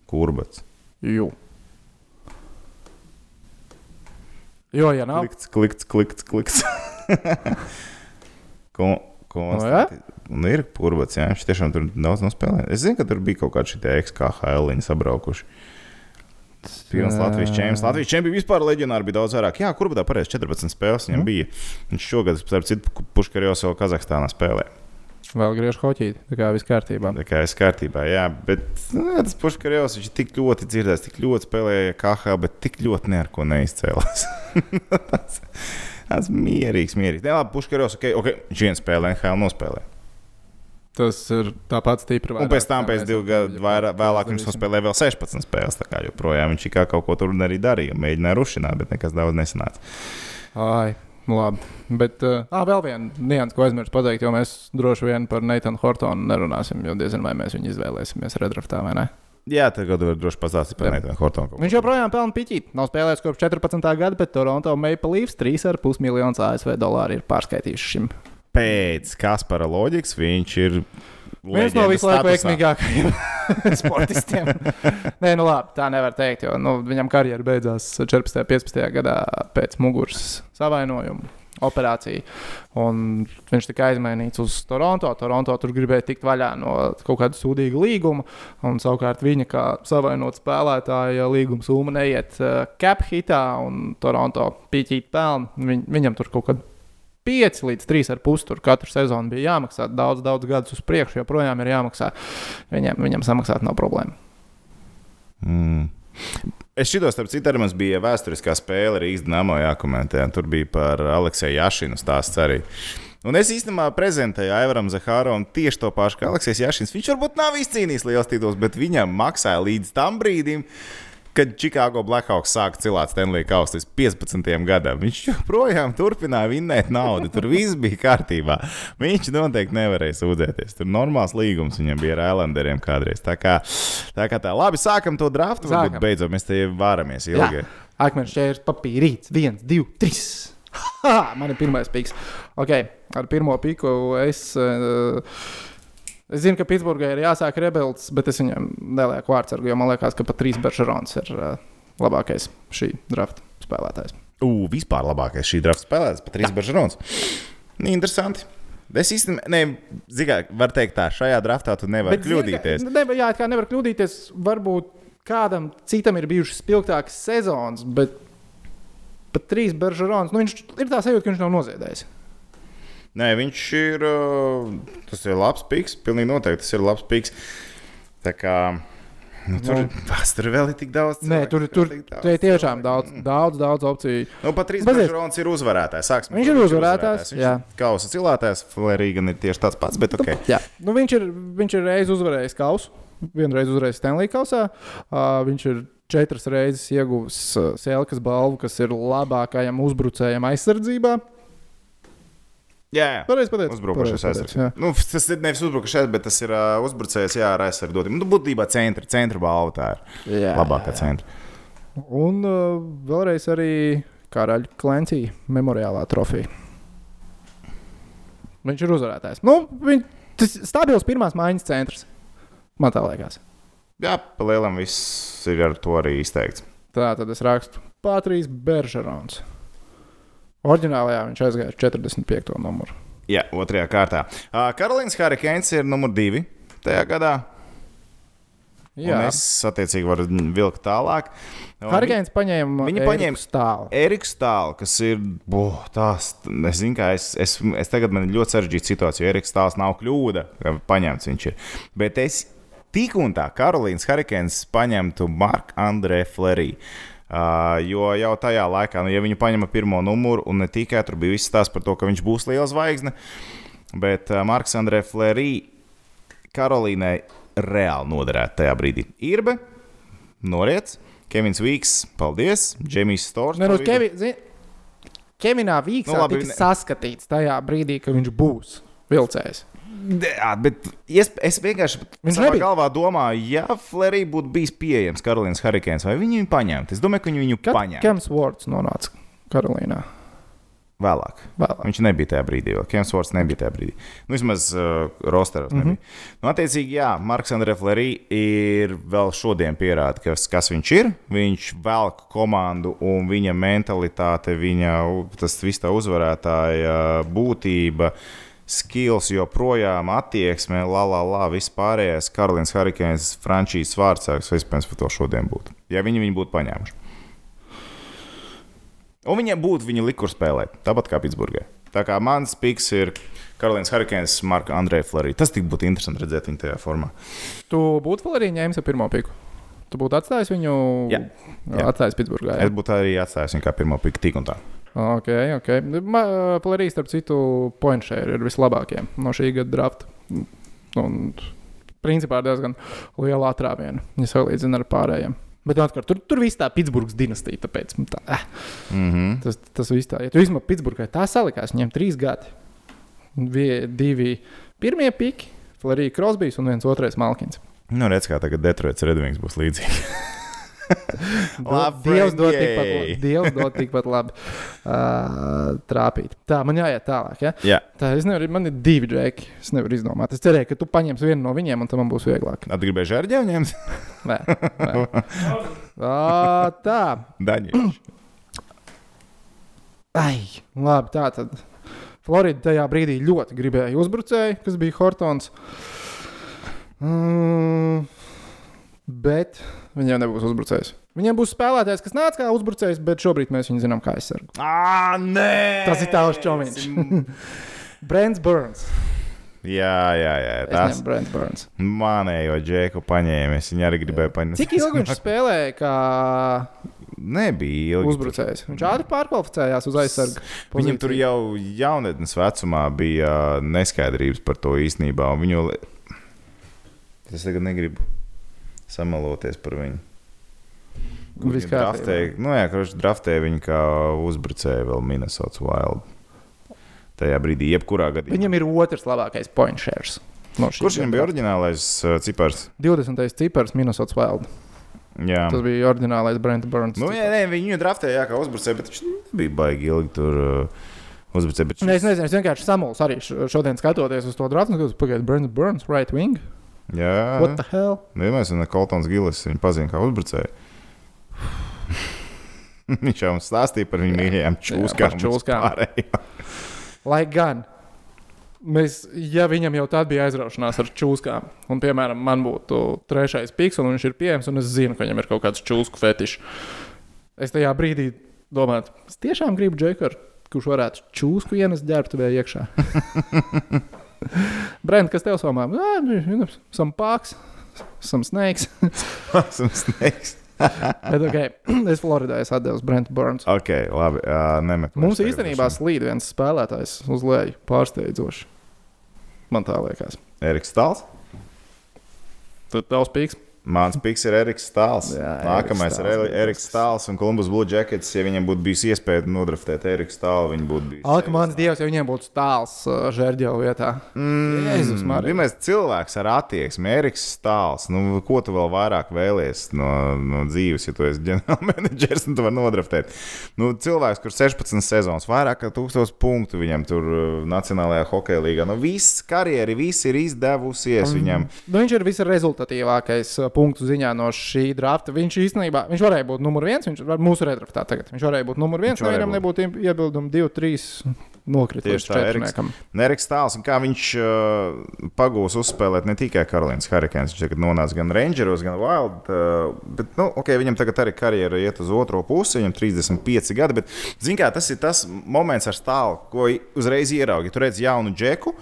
Kurbats. Jū. Jo, ja nav, Klikts, klikts, klikts. klikts. Ko, ko Nu, jā? nu, ir kurbats, jā. Viņš tiešām tur daudz nospēlēja. Es zinu, ka tur bija kaut kādi šie XKHL viņi sabraukuši. Pilns Latvijas čempions. Latvijas čempions vispār leģionāri bija daudz vairāk. Jā, kur bija tā pareizi? 14 spēles viņam mm. bija. Viņš šogad, starp citu, Puškarjos vēl Kazahstānā spēlē. Vēl griež hoķīt, tā kā viss kārtībā. Tā kā viss kārtībā, jā. Bet nu, jā, tas Puškarjos viņš tik ļoti dzirdēs, tik ļoti spēlēja KH, bet tik ļoti ne ar ko neizcēlās. tas, tas mierīgs, mierīgs. Nē, labi, Puškarjos, ok, ok, viņš vienu spēlē NHL nospēlē. Tas ir tāpat stipri. Un pēc tam, pēc divu gadu vairāk, vēlāk, viņš nospēlēja vēl 16 spēles. Tā kā joprojām viņš kā kaut ko tur arī darīja, mēģināja rušināt, bet nekas daudz nesanāca. Ai. Labi, bet uh, vēl viena nianses, ko aizmirsu pateikt, jo mēs droši vien par Neitanu Hortonu nerunāsim, jo diezgan vai mēs viņu izvēlēsimies redraftā vai ne. Jā, tagad var droši pastāstīt par Neitanu Hortonu. Viņš joprojām pelna piķīt. Nav spēlējis kopš 14. gada, bet Toronto Maple Leafs 3,5 miljonus ASV dolāru ir pārskaitījuši šim pēc Kaspara loģikas viņš ir. Viens no visu laiku veiksmīgākajiem sportistiem. Nē, nu labi, tā nevar teikt, jo nu, viņam karjera beidzās 14. un 15. gadā pēc muguras savainojuma. Operācija. Un viņš tika aizmainīts uz Toronto. Toronto tur gribēja tikt vaļā no kaut kāda sūdīga līguma. Un, savukārt viņa, kā savainot spēlētāja, līguma summa neiet uh, cap hitā, un Toronto pīķīt pelnu. Viņ, viņam tur kaut kāda 5 līdz 3,5 tur katru sezonu bija jāmaksā. Daudz, daudz gadus uz priekšu joprojām ir jāmaksā. Viņam, viņam samaksāt nav problēma. Mm. Es šito starp citu arī mums bija vēsturiskā spēle Rīgas Dāmo jākomentē. Tur bija par Aleksēju Jašinu stāsts arī. Un es īstenībā prezentēju Aivaram Zahāram tieši to pašu, kā Aleksis Jašins. Viņš varbūt nav izcīnījis liels tituls, bet viņam maksāja līdz tam brīdim, kad Chicago Blackhawks sāka cilāt Stanley Kausu 15. gadam. Viņš joprojām turpināja vinnēt naudu. Tur viss bija kārtībā. Viņš noteikti nevarēja sūdzēties. Tur normāls līgums viņam bija ar Islanderiem kādreiz. Tā kā tā, kā tā. labi, sākam to draftu. Sākam. Beidzot, mēs te vāramies ilgi. Akmens šķērs papīrīts. viens, divi, trīs. Ha! Man ir pirmais piks. Okay, ar pirmo piku es. Uh, Es zinu, ka Pitsburgā ir jāsāk rebeldis, bet es viņam nelieku vārdsargu, jo man liekas, ka pat trīs Beržerons ir uh, labākais šī drafta spēlētājs. Ugh, vispār labākais šī drafta spēlētājs, pat trīs Beržerons. Interesanti. Es īstenībā, zigā, var teikt tā, šajā draftā tu nevari bet, kļūdīties. Ne, jā, kā nevar kļūdīties, varbūt kādam citam ir bijušas spilgtākas sezonas, bet pat trīs Beržerons, nu viņš ir tā sajūta, ka viņš nav noziedējis. Nē, viņš ir. Tas ir labs piks. Pilnīgi noteikti tas ir labs piks. Tā kā. Nu, tur, nu, tur vēl ir tik daudz. Cilvēku, Nē, tur, tur, daudz, tur ir tiešām daudz, daudz, daudz opciju. Nu, pat trīs Bežons ir uzvarētājs. Sāksim, viņš ir uzvarētājs. Viņš ir kausa cilātājs. Flerīga ir tieši tāds pats. Bet, okay. Jā, nu, viņš, ir, viņš ir reiz uzvarējis kausu. Vienreiz uzvarējis Stanley kausā. Uh, viņš ir četras reizes ieguvis uh, Sēlkas balvu, kas ir labākajam uzbrucējam aizsardzībā. Jā, jā. Pareizi pateicis. Uzbrukušais aizsargs. Nu, tas ir nevis uzbrukušais, bet tas ir uh, uzbrucējs, jā, ar aizsardzību. Nu, būtībā centra, centra balva tā ir. Jā, labākā jā. centra. Un uh, vēlreiz arī Karaļa Klencija memoriālā trofija. Viņš ir uzvarētājs. Nu, viņ, tas ir stabils pirmās maiņas centrs. Man tā liekas. Jā, pa lielam viss ir ar to arī izteikts. Tā tad es rakstu Patrīs Beržerons. Oriģinālajā viņš aizgāja 45. numuru. Jā, otrajā kārtā. Karolīns Harikēns ir numur divi tajā gadā. Jā, un es attiecīgi varu vilkt tālāk. Harigēns paņēma viņa paņēma stāvu. Eriks Stāls, kas ir boh, tās, es zinu, ka es, es, es tagad man ir ļoti sarežģīta situācija, jo Eriks Stāls nav kļūda, ka paņemts viņš ir. Bet es tik un tā Karolīns Harigēns paņemtu Marku Andrē Fleriju. Uh, jo jau tajā laikā, nu, ja viņu paņēma pirmo numuru, un ne tikai tur bija viss tās par to, ka viņš būs liela zvaigzne, bet uh, Marks Andrē Flerī Karolīnai reāli noderētu tajā brīdī. Irbe, Noriets, Kevins Vīks, paldies, Džemijs Stors. Ne, nu, Kevi, zin, Kevinā Vīksā nu, labi, tika saskatīts tajā brīdī, ka viņš būs vilcējs. Jā, bet es, es vienkārši savā galvā domāju, ja Flerī būtu bijis pieejams Karolīnas Harikēns, vai viņi viņu paņemtu? Es domāju, ka viņi viņu Kad paņēma. Kems Vorts nonāca Karolīnā. Vēlāk. Vēlāk. Viņš nebija tajā brīdī, vēl Kems Vorts nebija tajā brīdī. Nu, vismaz uh, rosteros mm -hmm. nebija. Nu, attiecīgi, jā, Marks Andrē Flerī ir vēl šodien pierāda, kas, kas viņš ir. Viņš velk komandu un viņa mentalitāte, viņa tas viss tā uzvarētāja būtība skills joprojām, attieksme, la, la, la, viss pārējais. Karolīns Harikēns, frančīzes vārdsargs, vispirms par to šodien būtu. Ja viņi viņu būtu paņēmuši. Un viņiem būtu viņa likur spēlēt, tāpat kā Pitsburgā. Tā kā mans piks ir Karolīns Harikēns, Marka Andreja Florija. Tas tik būtu interesanti redzēt viņu tajā formā. Tu būtu arī ņēmis ar pirmo piku. Tu būtu atstājis viņu. Jā. Jā. Atstājis Pitsburgā. Es būtu arī atstājis viņu kā pirmo piku tik un tā. Ok, ok. Plārīs, starp citu, point share ir vislabākie no šī gada drafta. Un, principā, diezgan liela atrāviena, ja salīdzina ar pārējiem. Bet atkal, tur, tur viss tā Pitsburgas dinastija. Tāpēc, tā, eh, Mm -hmm. tas, tas viss tā. Ja tu vismaz Pitsburgai tā salikās, viņiem trīs gadi. Vie, divi pirmie piki, Florija Krosbīs un viens otrais Malkins. Nu, redz, kā tagad Detroits Redwings būs līdzīgi. Labi, Dievs dod tikpat labi. Dievs dod tikpat labi uh, trāpīt. Tā, man jāiet tālāk. Ja? Jā, Tā, es nevaru, man ir divi džeki. Es nevaru izdomāt. Es cerēju, ka tu paņemsi vienu no viņiem, un tad man būs vieglāk. atgribēju žērģi ņemt. Nē, nē. Ā, tā. Daņš. Ai, labi, tā tad. Florida tajā brīdī ļoti gribēja uzbrucēju, kas bija Hortons. Mm, bet viņiem nebūs uzbrucējs. Viņiem būs spēlētājs, kas nāca kā uzbrucējs, bet šobrīd mēs viņu zinām kā aizsargu. Ah, nē! Tas ir tavs čomiņš. Brents Burns. Jā, jā, jā. Tas ņemu Brents Burns. manējo džeku paņēma. Es viņu arī gribēju paņemt. Cik ilgi viņš spēlēja kā Nebija ilgi. uzbrucējs? Viņš ātri pārkvalificējās uz aizsargu. Viņam tur pozīciju. jau jaunatnes vecumā bija neskaidrības par to īstenībā. Viņu... Es tagad negribu samaloties par viņu. Viņu kārtībā. draftēja, nu jā, kurš draftēja viņu kā uzbrucēju vēl Minnesota Wild. Tajā brīdī, jebkurā gadījumā. Viņam ir otrs labākais point shares. No šī Kurš viņam bija oriģinālais uh, cipars? 20. cipars Minnesota Wild. Jā, Tas bija oriģinālais Brent Burns. nu, jā nē, viņu draftēja kā uzbrucēju, bet viņš nebija baigi ilgi tur uh, uzbrucēju. Bet... Nē, es nezinu, es vienkārši samulsu arī šodien skatoties uz to draftu. Kad pagaidu Brent Burns, right wing. Jā, What the hell? Vienmēr ir Koltons Gilis, viņu pazina kā uzbrucēju. Viņš jau mums stāstīja par viņu mīļajām čūskām. čūskām. Lai gan. Mēs, ja viņam jau tad bija aizraušanās ar čūskām, un, piemēram, man būtu trešais piks, un viņš ir pieejams, un es zinu, ka viņam ir kaut kāds čūsku fetišs, es tajā brīdī domāju, es tiešām gribu džeku, kurš varētu čūsku ienest ģērbtuvē iekšā. Brent, kas tev somā? Sam pāks, sam snakes. Esmu sneigs. Bet, okay, es Floridā esmu devis Brent Burns. Ok, labi. Uh, nemeklēšu Mums īstenībā slīd viens spēlētājs uz leju pārsteidzoši. Man tā liekas. Eriks Stāls. Tad tavs pīks. Mans piks ir Eriks Stāls. Jā, Nākamais Eriks ir Stāls bija Eriks Stāls un Columbus Blue Jackets. Ja viņiem būtu bijusi iespēja nodraftēt Eriku Stālu, viņi būtu bijuši. Alka, mans dievs, ja viņiem būtu stāls uh, žērģeļa vietā. Mm, Jēzus. Pirmais cilvēks ar attieksmi, Eriks Stāls. Nu, ko tu vēl vairāk vēlies no, no dzīves, ja tu esi ģenerālmenedžers un tu vari nodraftēt? Nu, cilvēks, kurš 16 sezonas, vairāk kā 1000 punktu viņam tur uh, Nacionālajā hokeja līgā. Nu, viss karjeri, viss ir izdevusies viņam. Nu, viņš ir visrezultatīvākais uh, punktu ziņā no šī drafta. Viņš īstenībā viņš varēja būt numur viens. Viņš var mūsu redraftā tagad. Viņš varēja būt numur viens. Nevienam nebūtu iebildumi divi, trīs. Nokrita Tieši tā, Eriks. Stāls, un kā viņš uh, pagūs uzspēlēt ne tikai Karolīnas Hurricanes, viņš tagad nonāca gan Rangeros, gan Wild. Uh, bet, nu, okay, viņam tagad arī karjera iet uz otro pusi, viņam 35 gadi. Bet, zin kā, tas ir tas moments ar stāvu, ko uzreiz ieraugi. Tu redz jaunu džeku,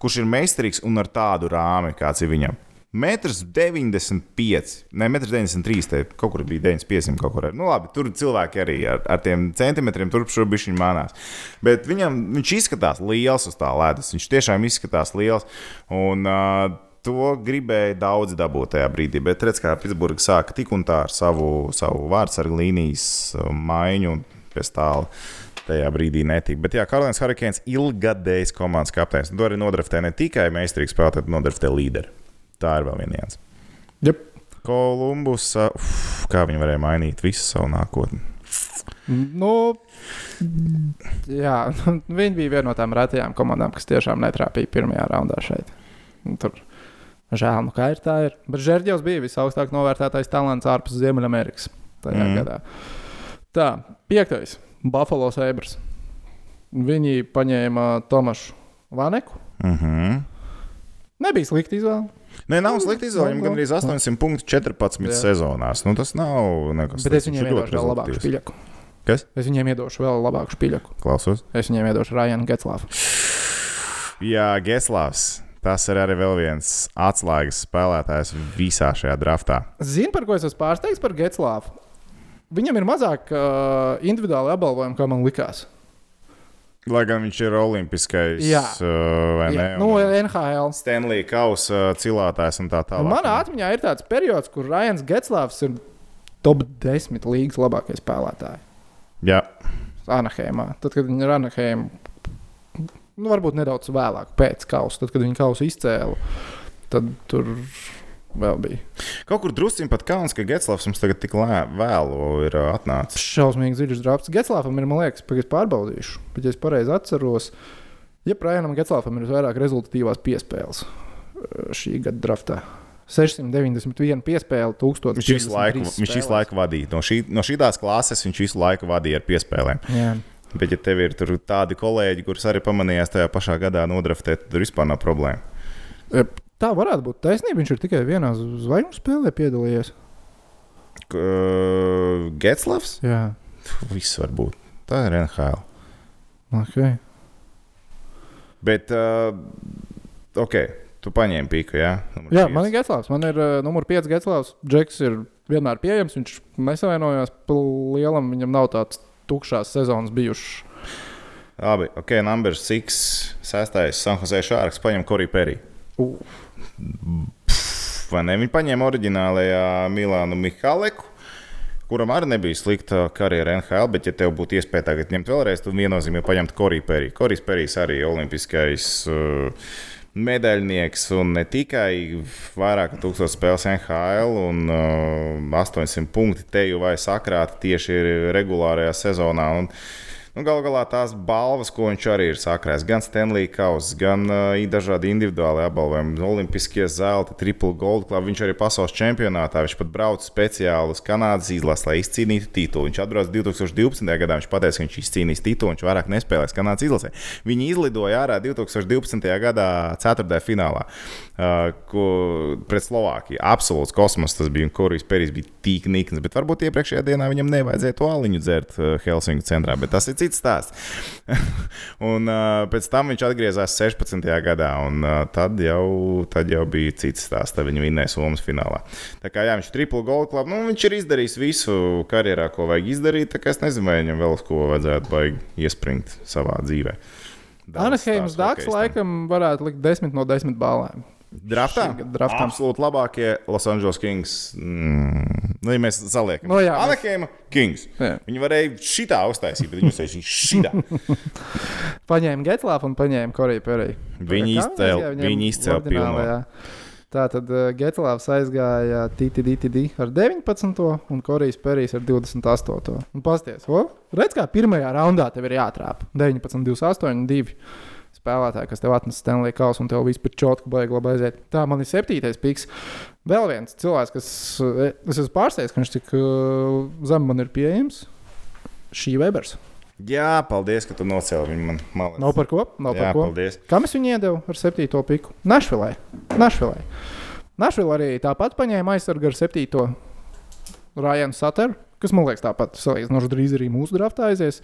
kurš ir meistarīgs un ar tādu rāmi, kāds ir viņam. Metrs 95, ne 1,93 m. Kaut kur bija 95, kaut kur arī. Nu, labi, tur cilvēki arī ar, ar tiem centimetriem turp šurp viņa manās. Bet viņam, viņš izskatās liels uz tā ledus. Viņš tiešām izskatās liels. Un, uh, To gribēja daudz dabūt tajā brīdī, bet redz, kā Pitsburgā sāka tik un tā ar savu, savu vārdsargu līnijas maiņu un pēc tālu tajā brīdī netika. Bet, jā, Karolīns Harikēns ilgadējs komandas kapteinis. To arī nodraftē ne tikai meistarīgs spēlētājs, bet nodraftē līderi. Tā ir vēl viena nianses. Yep. Kolumbus, uf, kā viņi varēja mainīt visu savu nākotni. Nu, jā, viņi bija viena no tām retajām komandām, kas tiešām netrāpīja pirmajā raundā šeit. Un Tur žēl, nu kā ir tā. Ir. Bet Žērģis bija visaugstāk novērtētais talants ārpus Ziemeļamerikas tajā mm. gadā. Tā, piektais - Buffalo Sabres. Viņi paņēma Tomašu Vaneku. Uh -huh. Nebija slikta izvēle. Nē, nav slikti izvēle. Viņam Nav, gandrīz 800 punktu 14 Jā. sezonās. Nu, tas nav nekas Bet es viņiem iedošu vēl labāku špīļaku. Kas? Es viņiem iedošu vēl labāku špīļaku. Klausos. Es viņiem iedošu Rajanu Getslāvu. Jā, Geslavs. Tas ir arī vēl viens atslēgas spēlētājs visā šajā draftā. Zini, par ko es esmu pārsteigts par Getslāvu? Viņam ir mazāk uh, individuāli apbalvojumi, kā man likās. Lai gan viņš ir olimpiskais Jā. uh, vai ne? Jā, nu, un NHL. Stanley Kausa cilātājs un tā tālāk. manā atmiņā ir tāds periods, kur Rajans Getslāvs ir top 10 līgas labākais spēlētājs. Jā, Anaheimā. Tad, kad viņi ir Anaheimā, nu, varbūt nedaudz vēlāk, pēc kausa, tad, kad viņi kausu izcēla, tad tur vēl bija kaut kur drusciņ pat kauns, ka Getslavs mums tagad tik lē, vēlu ir atnācis. šausmīgi dziļš drafts. Getslāfam ir, man liekas, pagaidzi pārbaudīšu, bet, ja es pareizi atceros, ja Prajanam Getslāfam ir vairāk rezultatīvās piespēles šī gada draftā. 691 piespēle, 1000. Viņš visu laiku, viņš visu laiku vadīja. No, šī, no šīs klases viņš visu laiku vadīja ar piespēlēm. Jā. Bet, ja tev ir tur tādi kolēģi, kurus arī pamanījās tajā pašā gadā nodraftēt, tad tur vispār nav problēma. Tā varētu būt taisnība. Viņš ir tikai vienā zvaigžņu spēlē piedalījies. Uh, Getslavs? Jā, Viss var būt. Tā ir NHL. okay. Bet, uh, ok, tu paņēmi pīku, jā? Numur Jā pieci. man ir Getslāvs. Man ir uh, numur 5 Getslāvs. Džeks ir vienmēr pieejams. Viņš nesavienojās pa lielam. Viņam nav tāds tukšās sezonas bijušas. Labi, ok, numur 6, 6. San Jose Sharks paņem Koriju Periju. Uh. Vai ne? Viņi paņēma oriģinālajā Milānu Mihaleku, kuram arī nebija slikta karjera NHL, bet, ja tev būtu iespēja tagad ņemt vēlreiz, tad viennozīmīgi paņemt Koriju Periju. Korijas Perijs arī olimpiskais. Uh, Medaļnieks un ne tikai vairāk kā 1000 spēles NHL un uh, 800 punkti te jau vai sakrāti tieši regulārajā sezonā. Un, Nu, Galu galā tās balvas, ko viņš arī ir sakrājis, gan Stanley Kauss, gan uh, dažādi individuāli apbalvojumi, olimpiskie zelta, triple gold club. Viņš arī pasaules čempionātā. Viņš pat brauca speciāli uz Kanādas izlasi, lai izcīnītu titulu. Viņš atbrauca 2012. gadā. Viņš pateica, ka viņš izcīnīs titulu, viņš vairāk nespēlēs Kanādas izlasē. Viņi izlidoja ārā 2012. gadā ceturtajā finālā uh, ko, pret Slovākiju. Absolūts kosmos tas bija, un Korijas Perijs bija tik nikns. Bet varbūt iepriekšējā dienā viņam nevajadzēja to aliņu dzert uh, Helsinku centrā, bet tas ir cits stāsts. un uh, pēc tam viņš atgriezās 16. gadā, un uh, tad, jau, tad jau bija cits stāsts. Tad viņi vinnēja Somijas finālā. Tā kā jā, viņš ir triple gold club, nu, viņš ir izdarījis visu karjerā, ko vajag izdarīt. Tā kā es nezinu, vai viņam vēl ko vajadzētu baigi iespringt savā dzīvē. Dārgs hokejistam. laikam varētu likt 10 no 10 balēm. Draftā? Draftā. Absolūti labākie Los Angeles Kings. Mm. Nu, ja mēs saliekam, Nu jā, mēs- Anaheima Kings. Jā. Viņi varēja šitā uztaisīt, bet viņi uztaisīja šitā. Paņēma Getlāfu un paņēma Koriju Periju. Viņi izcēla- viņi izcēla ordinālajā? Tā tad uh, Getlāfs aizgāja TTDTD ar 19. un Korijas Perijs ar 28. Un pasties, o, redz, kā pirmajā raundā tev ir jātrāp 19, 28, 2 spēlētāji, kas tev atnes Stanley Kausu un tev vispār čotku baigi labi aiziet. Tā man ir septītais piks. Vēl viens cilvēks, kas eh, es esmu pārsteigts, ka viņš tik uh, zem man ir pieejams. Šī Webers. Jā, paldies, ka tu nocēli viņu man malā. Nav par ko? Nav Jā, par ko. paldies. Kam es viņu iedevu ar septīto piku? Našvilē. Našvilē. Našvilē arī tāpat paņēma aizsargu ar septīto Rājanu Sateru, kas man liekas tāpat salīdzinoši drīz arī mūsu draftā aizies.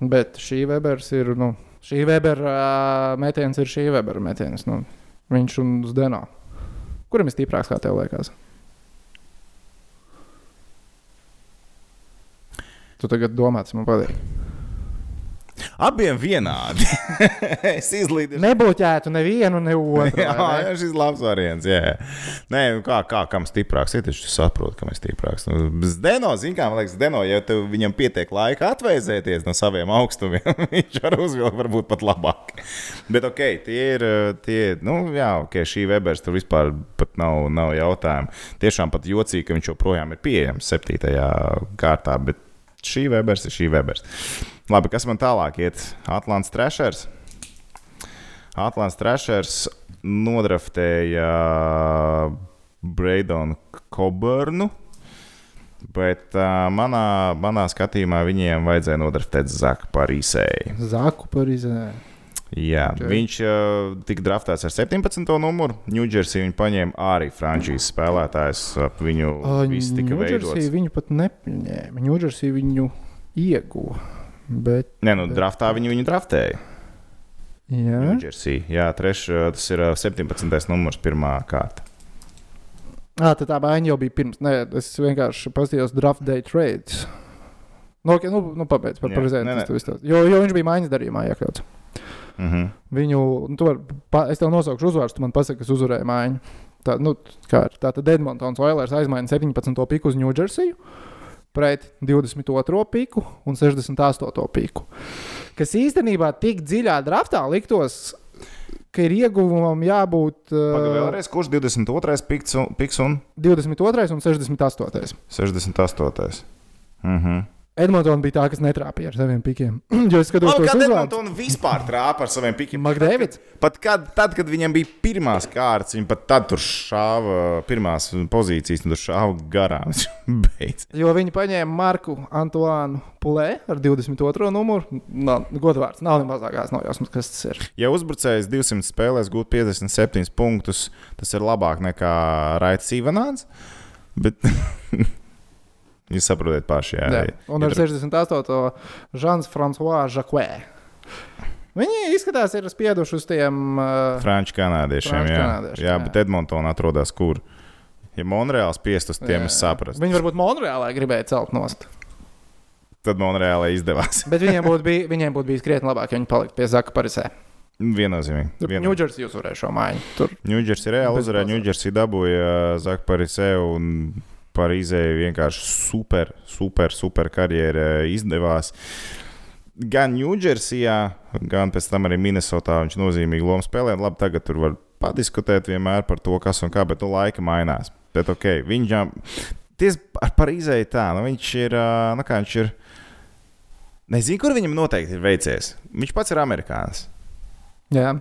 Bet šī Webers ir, nu, šī Weber uh, metiens ir šī Weber metiens. Nu, viņš un Zdeno. Kuram ir stiprāks, kā tev liekas? Tu tagad domā, tas man patīk. Abiem vienādi. es izlīdu. Nebloķētu nevienu, ne otru. Jā, jā, šis labs variants. Jā. Nē, nu kā, kā kam stiprāks ir, taču saprot, kam ir stiprāks. Nu, Zdeno, zin, kā man liekas, Zdeno, ja tev viņam pietiek laika atvēsēties no saviem augstumiem, viņš var uzvilkt varbūt pat labāk. Bet ok, tie ir, tie, nu jā, ok, šī Webers tur vispār pat nav, nav jautājumu. Tiešām pat jocīgi, ka viņš joprojām ir pieejams septītajā kārtā, bet šī Webers ir šī Webers. Labi, kas man tālāk iet? Atlants Trešers. Atlants Trešers nodraftēja Braidonu Coburnu. Bet uh, manā, manā skatījumā viņiem vajadzēja nodraftēt Zaku Parīsēju. Zaku par izēju. Jā, Ok. okay. viņš uh, tika draftēts ar 17. numuru. Ņūdžersī viņa paņēma arī frančīzes spēlētājs. Viņu viss tika Ņūdžersī veidots. viņu pat nepieņēma. Ņūdžersī viņu ieguva. Bet, Nē, nu, draftā viņi viņu draftēja. jā, Ņūdžersī. Jā, treš, uh, tas ir uh, 17. numurs, pirmā kārta. à, tad tā baiņa jau bija pirms. Nē, es vienkārši paskatījos draft day trades. Nu, okay, nu, nu pabeidz par izstāst. Jo, jo viņš bija maiņas darījumā iekļauts. Uh -huh. Viņu, nu, tu vari, pa, es tev nosaukšu uzvārdu, tu man pasaki, kas uzvarēja mājiņu. Tā, nu, kā, ir. tā tad Edmonds Oilers aizmaina 17. piku uz Ņūdžersiju pret 22. piku un 68. piku. Kas īstenībā tik dziļā draftā liktos, ka ir ieguvumam jābūt Pagaidām, uh, vēlreiz, kurš 22. piks un, piks un 22. un 68. 68. Uh -huh. Edmonds bija tā, kas netrāpīja ar saviem pikiem. jo es skatos, kad uzvārdus. Edmonton vispār trāpa ar saviem pikiem? McDavids? Pat kad, tad, kad viņam bija pirmās kārtas, viņi pat tad tur šāva pirmās pozīcijas, un tur šāva garām. Viņš. Jo viņi paņēma Marku Antoānu Pulē ar 22. numuru. Nav, godvārds, nav ne mazākās nojausmas, kas tas ir. Ja uzbrucējs 200 spēlēs gūt 57 punktus, tas ir labāk nekā Raits Ivanāns. Bet jūs saprotat paši, jā. Jā. Un ar Ja tur- 68. Žants Frančiskais Žakvē. Viņi izskatās, ir spieduši uz tiem. Uh, Franču kanādiešiem, jā. kanādiešiem, jā, jā. bet Edmontona atrodas kur? Ja Monreāls spiest uz tiem, jā, es saprastu. Viņi varbūt Monreālē gribēja celt nost. Tad Monreālai izdevās. Bet viņiem būtu bij, viņiem būtu bijis krietni labāk, ja viņi paliktu pie Zaka Parisē. Viennozīmīgi. Viennozīmīgi. Ņūdžersī uzvarēja šo mājiņu. Tur Ņūdžersī reāli uzvarēja. bazar. Ņūdžersī dabūja Zakparisē un Parīzē vienkārši super, super, super karjera izdevās. Gan Ņūdžersijā, gan pēc tam arī Minnesotā viņš nozīmīgi lomu spēlē. Labi, tagad tur var padiskutēt vienmēr par to, kas un kā, bet nu laika mainās. Bet ok, viņam tieši ar Parīzē tā, nu viņš ir, nu kā viņš ir. Nezinu, kur viņam noteikti ir veicies. Viņš pats ir amerikānis. jā,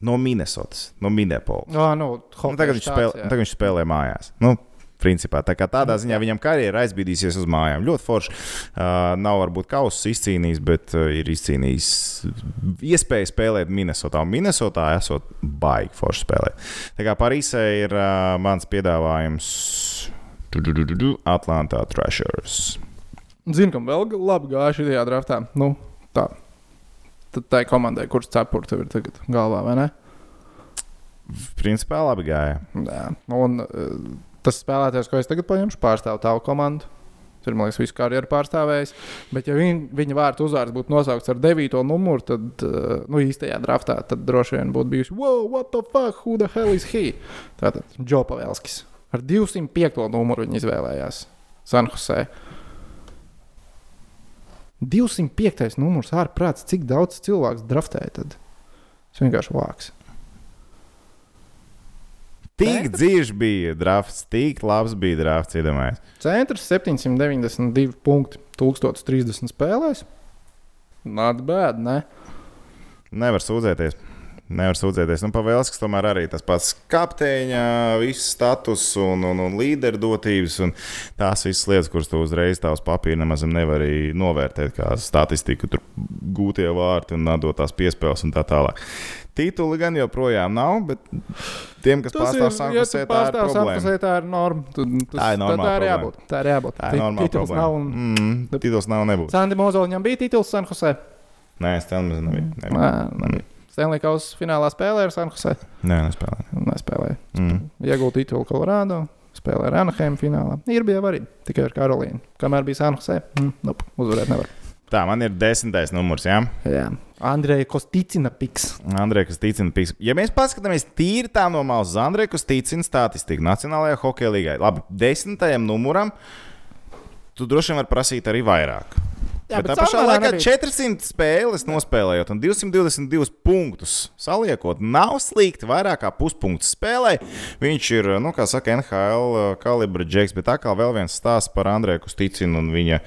No Minnesotas, no Minneapolis. oh, nu, Nu, hokeja tagad, viņš spēlē, tagad viņš spēlē mājās. Nu, principā, tā kā tādā ziņā viņam karjera aizbīdīsies uz mājām. Ļoti forši. Uh, nav varbūt kausus izcīnījis, bet uh, ir izcīnījis iespēju spēlēt Minnesotā. Minnesotā esot baigi forši spēlēt. Tā kā Parīzē ir uh, mans piedāvājums Atlantā Thrashers. Zinu, kam vēl labi gāja šajā draftā. Nu, tā. Tad tai komandai, kurš cepur tev ir tagad galvā, vai ne? Principā labi gāja. Jā. Un uh, tas spēlētājs, ko es tagad paņemšu, pārstāv tavu komandu. Tur, man liekas, visu karjeru pārstāvējis. Bet, ja viņ, viņa vārtu uzvārds būtu nosaukts ar 9. numuru, tad, uh, nu, īstajā draftā, tad droši vien būtu bijusi, wow, what the fuck, who the hell is he? Tātad, Džo Pavelskis. Ar 205. numuru viņa izvēlējās Sanhusē. 205. numurs ārprāts, cik daudz cilvēku draftēja tad? Tas vienkārši vāks. Tik dziļš bija drafts, tik labs bija drafts, iedomājieties. Centrs 792 punkti, 1030 spēlēs. Not bad, ne? Nevar sūdzēties. Nevar sūdzēties. Nu, Pavēlskis tomēr arī tas pats kapteiņa, viss status un, un, un līderdotības. Un tās visas lietas, kuras tu uzreiz tās papīra nemaz nevar arī novērtēt, kā statistiku, tur gūtie vārti un dotās piespēles un tā tālāk. Tituli gan joprojām nav, bet tiem, kas pārstāv Sanktpēterburgā, tā ir problēma. Sanktpēterburgā, tā ir norma. Tu, tu, Tā ir normāla Tā ir problēma. jābūt. Tā ir jābūt. Tā ir normāla Tituls problēma. nav. Un... Mm, tituls nav nebūs. Sandi Mozoliņam bija tituls Sanktpēterburgā. Nē, es tam nebiju. nebiju. Nē, nebija. Stanley Kausa finālā spēlēja ar Sanktpēterburgā. Nē, nespēlēju. Nespēlēja. Mm. Iegūta titulu Colorado. Spēlēja ar Anaheim finālā. Ir bija arī tikai ar Karolīnu. Kamēr bija Sanktpēterburgā, mm, nope, uzvarēt nevar. Tā, man ir desmitais numurs. Jā? Jā. Andreja Kosticina piks. Andrejs Kustīcina pīks. Ja mēs paskatāmies tīri tā no malas, Andrejs Kustīcina statistiku Nacionālajā hokeja līgā, labi, desmitajam numuram, tu droši vien vari prasīt arī vairāk. Jā, bet, bet tā pašā laikā nebija. 400 spēles nospēlējot un 222 punktus saliekot, nav slikti. Vairāk kā puspunktu spēlē. Viņš ir, nu, kā saka, NHL kalibra džeks, bet atkal vēl viens stāsts par Andreju Kustīcinu un viņa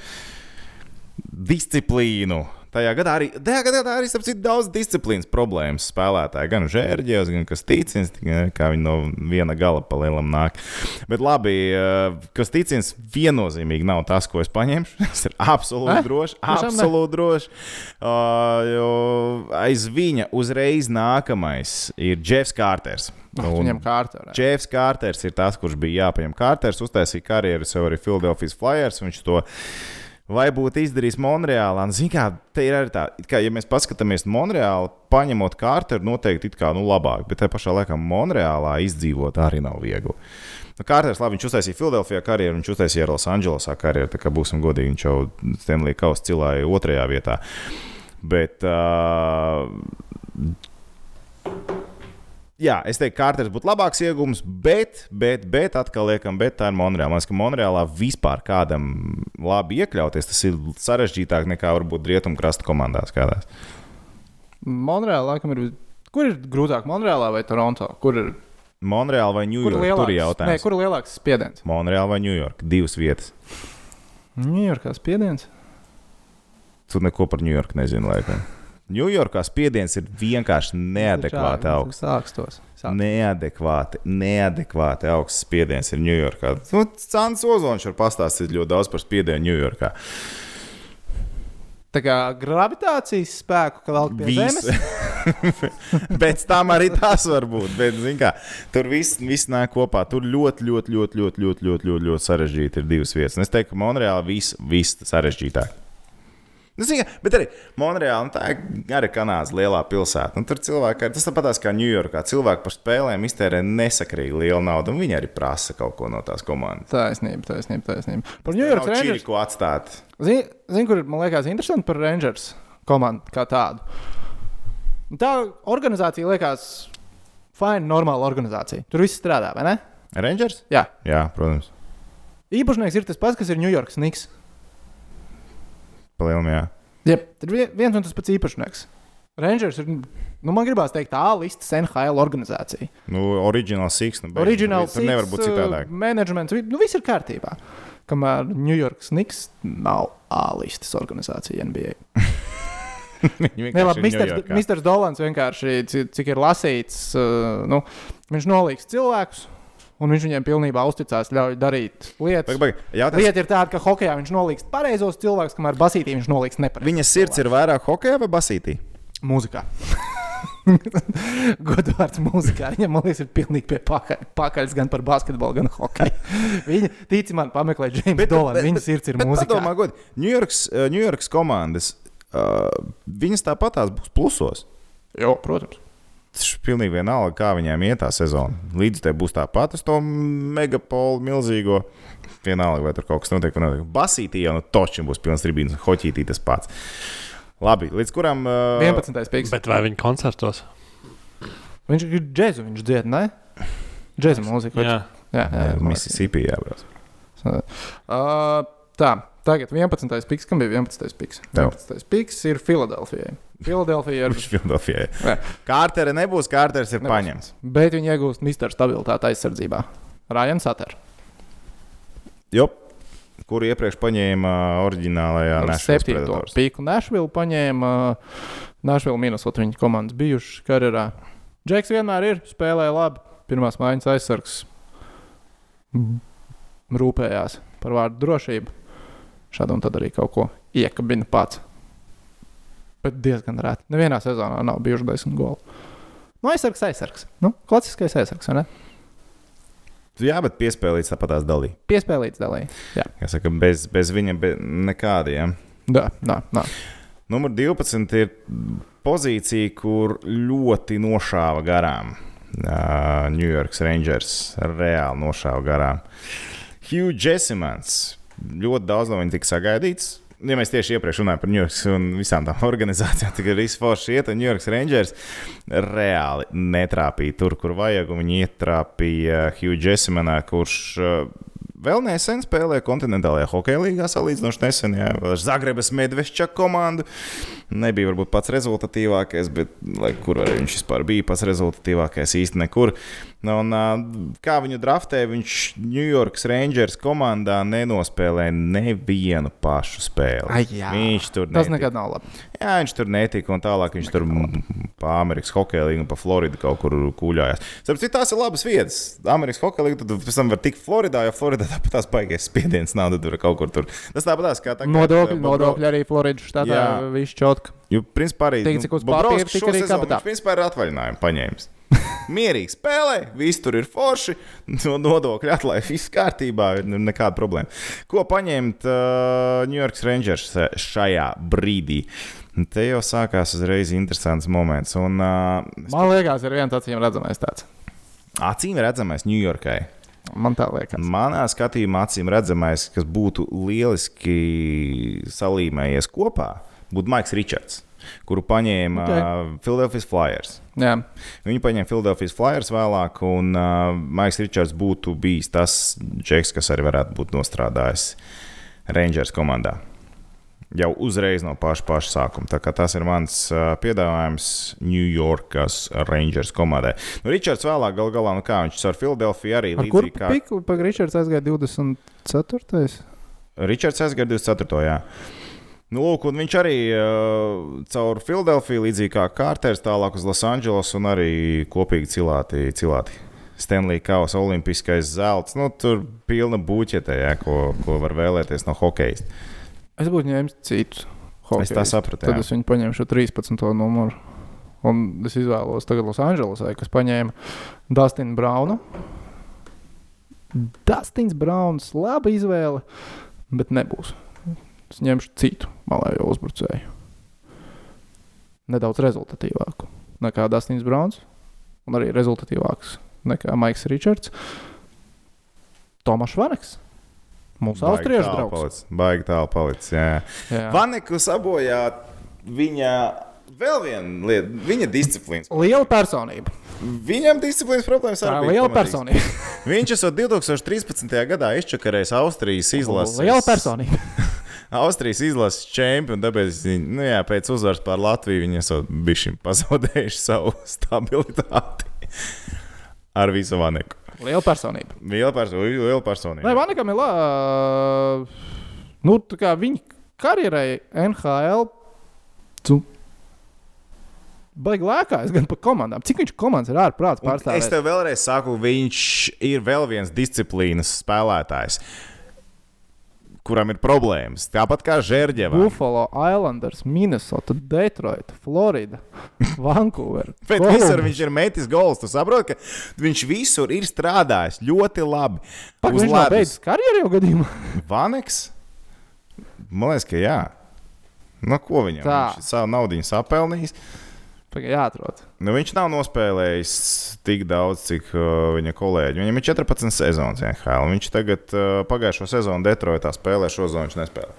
disciplīnu. Tajā gadā arī, tajā gadā arī starp citu, daudz disciplīnas problēmas spēlētāji. Gan Žērģis, gan Kastīcins, kā viņi no viena gala pa lielam nāk. Bet labi, uh, Kastīcins viennozīmīgi nav tas, ko es paņemšu. Tas ir absolūti Eh? droši. Absolūti droši. Uh, jo aiz viņa uzreiz nākamais ir Jeffs Kārters. Viņam kārtā. Džefs Kārters ir tas, kurš bija jāpaņem. Kārters uztaisīja karjeru sev arī Philadelphia Flyers. Viņš to vai būtu izdarījis Monreālā. Nu, Ziniet, kā te ir arī tā, kā, ja mēs paskatāmies Monreālu, paņemot Kārteru, noteikti it kā nu, labāk, bet tajā pašā laikā Monreālā izdzīvot arī nav viegli. Nu, Kārters, labi, viņš uztaisīja Filadelfijā karjeru, viņš uztaisīja Losandželosā karjeru. Tā kā būsim godīgi, viņš jau Stanley Kausa cilāja otrajā vietā. Bet, uh, Jā, es teiktu, ka Kārters būtu labāks iegūms, bet, bet, bet atkal liekam, bet tā ir Monreāla. Man liekas, ka Monreālā vispār kādam labi iekļauties, tas ir sarežģītāk nekā varbūt rietumkrasta komandās kādās. Monreālā laikam ir. Kur ir grūtāk, Monreālā vai Toronto? Kur ir, Monreāla vai kur ir Ņujorka? Tur ir lielāks, Nē, jautājums. kur ir lielāks spiediens? Monreāla vai Ņujorka? Divas vietas. Ņujorkā spiediens. Tu neko par Ņujorku nezini, laikam. Ņujorkā spiediens ir vienkārši neadekvāti augsts. Sākstos. Sāk. Neadekvāti, neadekvāti augsts spiediens ir Ņujorkā. Nu, Cants Ozons var pastāstīt ļoti daudz par spiedienu Ņujorkā. Tā kā gravitācijas spēku, ka vēl pie Viss. zemes. Pēc tam arī tas var būt. Bet, kā, tur viss, viss nāk kopā. Tur ļoti, ļoti, ļoti, ļoti, ļoti, ļoti, ļoti, ļoti sarežģīti ir divas vietas. Un es teiktu, ka Monreāla viss, viss sarežģītāk. Nu, zini, kā, bet arī Monreāla, nu, tā ir arī Kanādas lielā pilsēta. Nu, tur cilvēki, tas tāpat kā Ņujorkā, cilvēki par spēlēm iztērē nesakrīgi lielu naudu, un viņi arī prasa kaut ko no tās komandas. Taisnība, taisnība, taisnība. Par York Rangers. ko atstāt. Zini, zin, kur man liekas interesanti par Rangers komandu kā tādu. Tā organizācija liekas fina, normāla organizācija. Tur viss strādā, vai ne? Rangers? Jā. Jā, protams. Īpašnieks ir tas pats, kas ir New York Jā. Jā, tur ir viens un tas pats īpašnieks. Rangers ir, nu, man gribās teikt, tā listas NHL organizācija. Nu, original six. Nu, beidz, Original tur nevar būt citādāk. Menedžments, nu, viss ir kārtībā. Kamēr New York Snigs nav A listas organizācija NBA. Nē, labi, Mr. Dolans vienkārši, ci- cik ir lasīts, uh, nu, viņš nolīgs cilvēkus, un viņš viņiem pilnībā uzticās, ļauj darīt lietas. Paga, paga, jautājums, Lieta ir tāda, ka hokeja viņš nolīgs pareizos cilvēkus, kamēr basītī viņš nolīgs nepareizos. Viņa sirds ir vairāk hokeja vai basītī? mūzikā. Godvārds mūzikā. Viņam, man liekas, ir pilnīgi pie pakaļ, pakaļs gan par basketbolu, gan hokeju. Viņa, tici man, pameklē James Dolans. Viņa sirds ir bet mūzikā. Padomā, god, Ņujorkas, Ņujorkas komandas, uh, viņas tāpat tās būs plusos. Jo, protams. Tas ir pilnīgi vienalga, kā viņiem iet tā sezona. Līdz te būs tāpat uz to megapolu milzīgo. Vienalga, vai tur kaut kas notiek. vai nenotiek. Basītī jau no točiem būs pilns tribīns, hoķītī tas pats. Labi, līdz kuram. Uh, 11. piks. Bet vai viņi koncertos? Viņš ir džēzu, viņš dzied, ne? Džēzu mūziku. Jā, jā, jā, jā. Mississippi jābrauc. Uh, tā, tagad 11. piks. Kam bija 11. piks? Tev. 11. piks ir Filadelfijai. Filadelfija ir. Kurš Filadelfijai? Kārtere nebūs, Kārters ir Nebūs. paņemts. Bet viņi iegūst Mister stabilitāti aizsardzībā. Ryan Sutter. Jo, kuru iepriekš paņēma oriģinālajā Nashville septīto Predators. piku Nashville paņēma. Nashville minusot viņa komandas bijušas karjerā. Džeks vienmēr ir, spēlēja labi. Pirmās mājas aizsargs rūpējās par vārdu drošību. Šādi un tad arī kaut ko iekabina pats. Bet diezgan rēti. Nevienā sezonā nav bijuši desmit goli. Nu, aizsargs, aizsargs. Nu, klasiskais aizsargs, vai ne? Jā, bet piespēlīts tāpat tās dalīja. Piespēlīts dalīja. Jā, Kā saka, bez, bez viņa be, nekādiem. jā, jā. jā. Numur 12 ir pozīcija, kur ļoti nošāva garām. Uh, New York Rangers reāli nošāva garām. Hugh Jessimans. Ļoti daudz no viņa tika sagaidīts. Ja mēs tieši iepriekš runājām par York un visām tām organizācijām, tad ir izforši iet, un York Rangers reāli netrāpīja tur, kur vajag. Viņi ietrāpīja Hugh Jessimanā, kurš uh, vēl nesen spēlēja kontinentālajā hokeja līgā, salīdzinoši nesen, ar Zagrebas Medvešķa komandu. Nebija varbūt pats rezultatīvākais, bet lai kur arī viņš vispār bija pats rezultatīvākais, īsti nekur. Un, kā viņu draftē, viņš New York Rangers komandā nenospēlēja nevienu pašu spēli. Ai, jā. viņš tur Tas netika. nekad nav labi. Jā, viņš tur netika, un tālāk viņš tur pa Amerikas Hokeja līniju, pa Floridu kaut kur kūļājās. Sapratu, tās ir labas vietas. Amerikas Hokeja līnija, tad pēc tam var tikt Floridā, jo Floridā tāpat tās baigais spiediens nav, tad tur kaut kur tur. Tas tāpat kā tagad. Nodokļi, nodokļi arī Floridas štatā. Viss čotka. Jo, principā, arī Bobrovskis papīra, tik šo sezonu. Viņš principā ir atvaļinājumu paņēmis. Mierīgi spēlē, viss tur ir forši, no nodokļu atlaide, viss kārtībā, nu, nekāda problēma. Ko paņemt uh, New York Rangers šajā brīdī? Te jau sākās uzreiz interesants moments. Un, uh, Man liekas, ir viens acīm redzamais tāds. acīm redzamais New Yorkai. Man tā liekas. Manā skatījumā, acīm redzamais, kas būtu lieliski salīmējies kopā, būtu Maiks Richards, kuru paņēma Ok. okay. Philadelphia Flyers. Jā, Viņu paņēma Philadelphia Flyers vēlāk, un uh, Maiks Richards būtu bijis tas čeks, kas arī varētu būt nostrādājis Rangers komandā. Jau uzreiz no paša, paša sākuma. Tas ir mans uh, piedāvājums New Yorkas Rangers komandai. Nu, Richards vēlāk, gal galā, nu kā viņš ar Philadelphia arī ar kur kā piku pa Ričards aizgāja 24. Richards aizgāja 24. Jā. Nu, lūk, un viņš arī uh, caur Filadelfiju, līdzīgi kā Kārters, tālāk uz Losandželosu un arī kopīgi cilāti. cilāti. Stanley Kausa, Olimpiskais zelts. Nu, tur pilna buķete, jā, ko, ko var vēlēties no hokeja. Es būtu ņēmis citu. Es tā sapratu. Tad jā. es viņu paņemšu 13. numuru. Un es izvēlos tagad Losandželosai, kas paņēma Dustinu Braunu. Dustins Brauns, laba izvēle, bet nebūs. Es ņemšu citu malējo uzbrucēju. Nedaudz rezultatīvāku nekā Dustins Brauns, un arī rezultatīvāks nekā Maiks Richards. Tomašs Vaneks. Mūsu austriešu draugs. palicis, Baigi tālu palicis. Jā. Jā. Vaneku sabojā viņa vēl viena lieta, viņa disciplīnas. Liela personība. Viņam disciplīnas problēmas ir bija liela personība. Viņš esot 2013. gadā izčakarējis Austrijas izlases. Liela personība. Austrijas izlases čempionu, tāpēc viņi, nu jā, pēc uzvaras pār Latviju viņi esot bijuši pazaudējuši savu stabilitāti ar visu Vaneku. Liela personība. Liela personība. Liela personība. Nē, Vanekam ir labi. Nu, tā kā viņa karjerai NHL. Tu... Baigi lēkājas gan par komandām. Cik viņš komandas ir ārprāts Un Es tev vēlreiz saku, viņš ir vēl viens disciplīnas spēlētājs, kuram ir problēmas. Tāpat kā Žērģevā. Buffalo, Islanders, Minnesota, Detroit, Florida, Vancouver. Bet Columbus. visur viņš ir metis gols. Tu saproti, ka viņš visur ir strādājis ļoti labi. Uz viņš nav beidzis karjeru jau gadījumā. Vaneks? Man liekas, ka jā. No ko viņam? Tā. Viņš savu naudu sapelnījis. Pagaid, jāatrod. Nu, viņš nav nospēlējis tik daudz, cik uh, viņa kolēģi. Viņam ir 14 sezonas NHL. Viņš tagad uh, pagājušo sezonu Detroitā spēlē, šo zonu viņš nespēlē.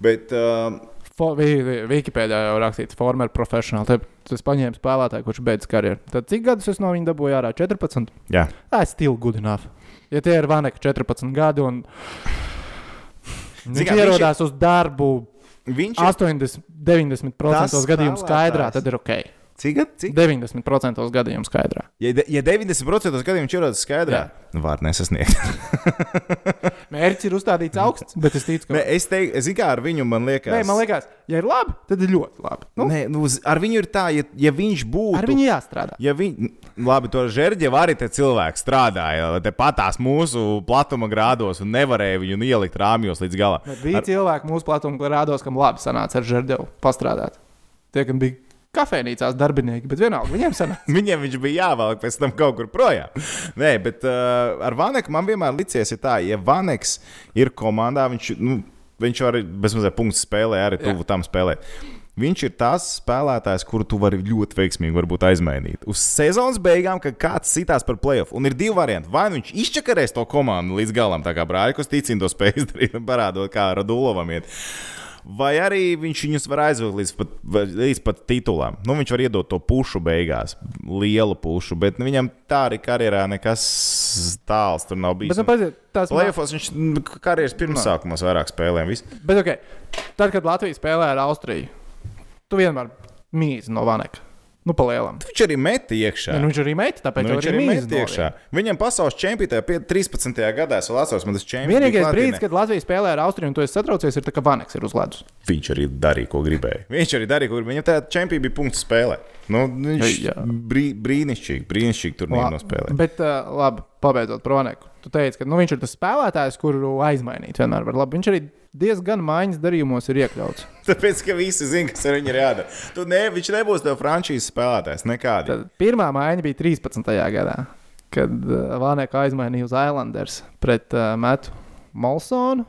Bet uh, Wikipēdijā jau rakstīts, former profesionāli. Tad es paņēmu spēlētāju, kurš beidz karjeru. Tad cik gadus es no viņa dabūju ārā? 14. jā, Tas still good enough. Ja tie ir Vaneka 14 gadi un viņš ierodās uz darbu viņš ir 80, 90% Tas gadījumu skaidrā, tad ir ok. Cik gadi? Cik? 90% gadījumu skaidrā. Ja, de- ja 90% gadījumā viņš ierodas skaidrā, nu, var nesasniegt. Mērķis ir uzstādīts augsts, bet es ticu, ka. Nē, es teiktu, es kā ar viņu man liekas. Nē, man liekas, ja ir labi, tad ir ļoti labi. Nu, Nē, nu, uz- ar viņu ir tā, ja, ja viņš būtu. ar viņu jāstrādā. Ja viņi, labi, to žērģi arī te cilvēki strādāja, lai te patās mūsu platuma grādos un nevarēja viņu ielikt rāmjos līdz galam. Bet bija ar... cilvēki mūsu platuma rādos, kam labi sanāca ar žērdevu pastrādāt. Tie, kam bija kafejnīcās darbinieki, bet vienalga viņiem sanāca. Viņiem viņš bija jāvelk pēc tam kaut kur projām. Nē, bet uh, ar Vaneku man vienmēr licies, ja tā, ja Vaneks ir komandā, viņš, nu, viņš var bezmazliet punktu spēlē, arī tuvu tam spēlēt. Viņš ir tas spēlētājs, kuru tu vari ļoti veiksmīgi varbūt, aizmainīt. Uz sezonas beigām, kad kāds citās par playoff, un ir divi varianti. Vai nu viņš izčakarēs to komandu līdz galam, tā kā Brāļkos ticina to spēju izdarīt, un parādot, kā Radulovam iet. Vai arī viņš viņus var aizvilkt līdz pat, līdz pat titulam. Nu, viņš var iedot to pušu beigās, lielu pušu, bet nu, viņam tā arī karjerā nekas tāls tur nav bijis. Bet, nu, paziet, tās. Playoffs viņš nu, karjeras pirmsākumos vairāk spēlēm. Viss. bet okay. tad, kad Latvija spēlēja ar Austriju, tu vienmēr mīzi no Vaneka. Nu, palielam. Viņš arī meta iekšā. Ja, nu, viņš arī meita, tāpēc Nu, nu, viņš arī arī met iekšā. Viņam pasaules čempionātā pie 13. gadā, es vēl atceros, man tas čempions. Vienīgais brīdis, kad Latvija spēlē ar Austriju, un tu esi satraucies, ir tas, ka Vaneks ir uz ledus. Viņš arī darīja, ko gribēja. Viņš arī darīja, ko gribēja. Viņam tāda čempions bija punkts spēlē. Nu, viņš Jā. brī, brīnišķīgi, brīnišķīgi turnīru nospēlēja. Bet, uh, labi, pabeidzot par Vaneku. Tu teici, ka nu, viņš ir tas spēlētājs, kuru aizmainīt vienmēr var. Labi, viņš arī diezgan maiņas darījumos ir iekļauts. Tāpēc, ka visi zina, kas ar viņu ir jādara. Tu ne, viņš nebūs tev frančīzes spēlētājs nekādi. Tad pirmā maiņa bija 13. gadā, kad uh, Vaneka aizmainīja uz Islanders pret uh, Metu Molsonu.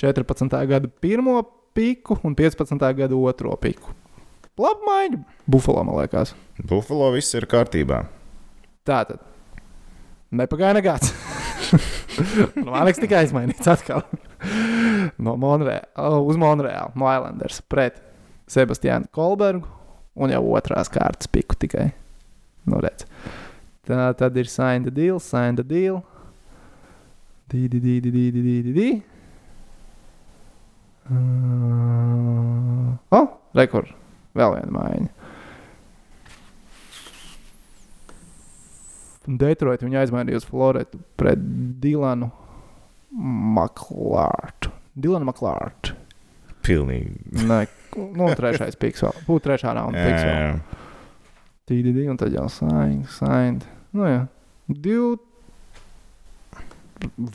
14. gada pirmo piku un 15. gada otro piku. Labi maiņa. Buffalo, man liekas. Buffalo viss ir kārtībā. Tā tad. Nepagāja negads. Nu, Mākslinieks tika aizmainīts atkal. no Monreāla, oh, uz Monreāla, no Islanders pret Sebastiānu Kolbergu un jau otrās kārtas piku tikai. Nu, redz. Tā tad ir signed deal, signed deal. Dīdi, dīdi, dīdi, dīdi. Dī. Uh, oh, rekord. Vēl viena maiņa. Detroit viņa aizmainīja uz Floretu pret Dilanu Maklārtu. Dilanu Maklārtu. Pilnīgi. Nē, nu, trešais piks vēl. Būtu trešā raunda piks vēl. TDD un tad jau signed, signed. Nu jā. Div...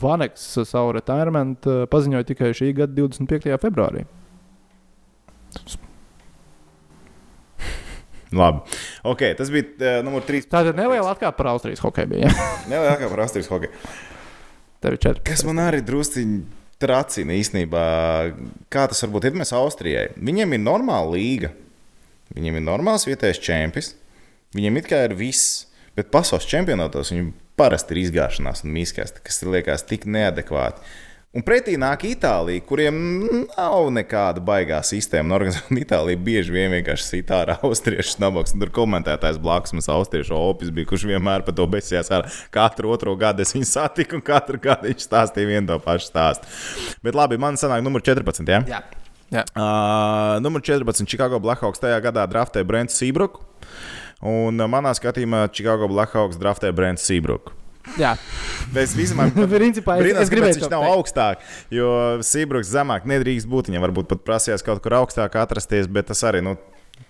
Vaneks savu retirement uh, paziņoja tikai šī gada 25. februārī. Labi. Okay, tas bija uh, numurs 3. Tātad neliela atkāpe par Austrijas hokeju bija. Nelielākā par Austrijas hokeju. Tev ir četri. Kas man arī drusciņi tracina īstenībā, kā tas varbūt ir mēs Austrijai. Viņiem ir normāla līga. Viņiem ir normāls vietējais čempions. Viņiem it kā ir viss, bet pasaules čempionātos viņiem parasti ir izgāšanās un mīskasti, kas ir liekas tik neadekvāti. Un pretī nāk Itālija, kuriem nav nekāda baigā sistēma. Un Itālija bieži vien vienkārši sit ārā austriešu nabaks. Un tur komentētājs blakus mums austriešu opis bija, kurš vienmēr par to besījās ārā. Katru otro gadu es viņu satiku, un katru gadu viņš stāstīja vienu to pašu stāstu. Bet labi, man sanāk numur 14. Ja? Jā. Jā. Uh, numur 14. Chicago Blackhawks tajā gadā draftēja Brents Seabrook. Un manā skatījumā Chicago Blackhawks draftēja Brents Seabrook. Jā. Es vispār Principā es, Brīnās, es gribēju viņš nav teikt. augstāk, jo Sībruks zemāk nedrīkst būt. Viņam varbūt pat prasījās kaut kur augstāk atrasties, bet tas arī, nu,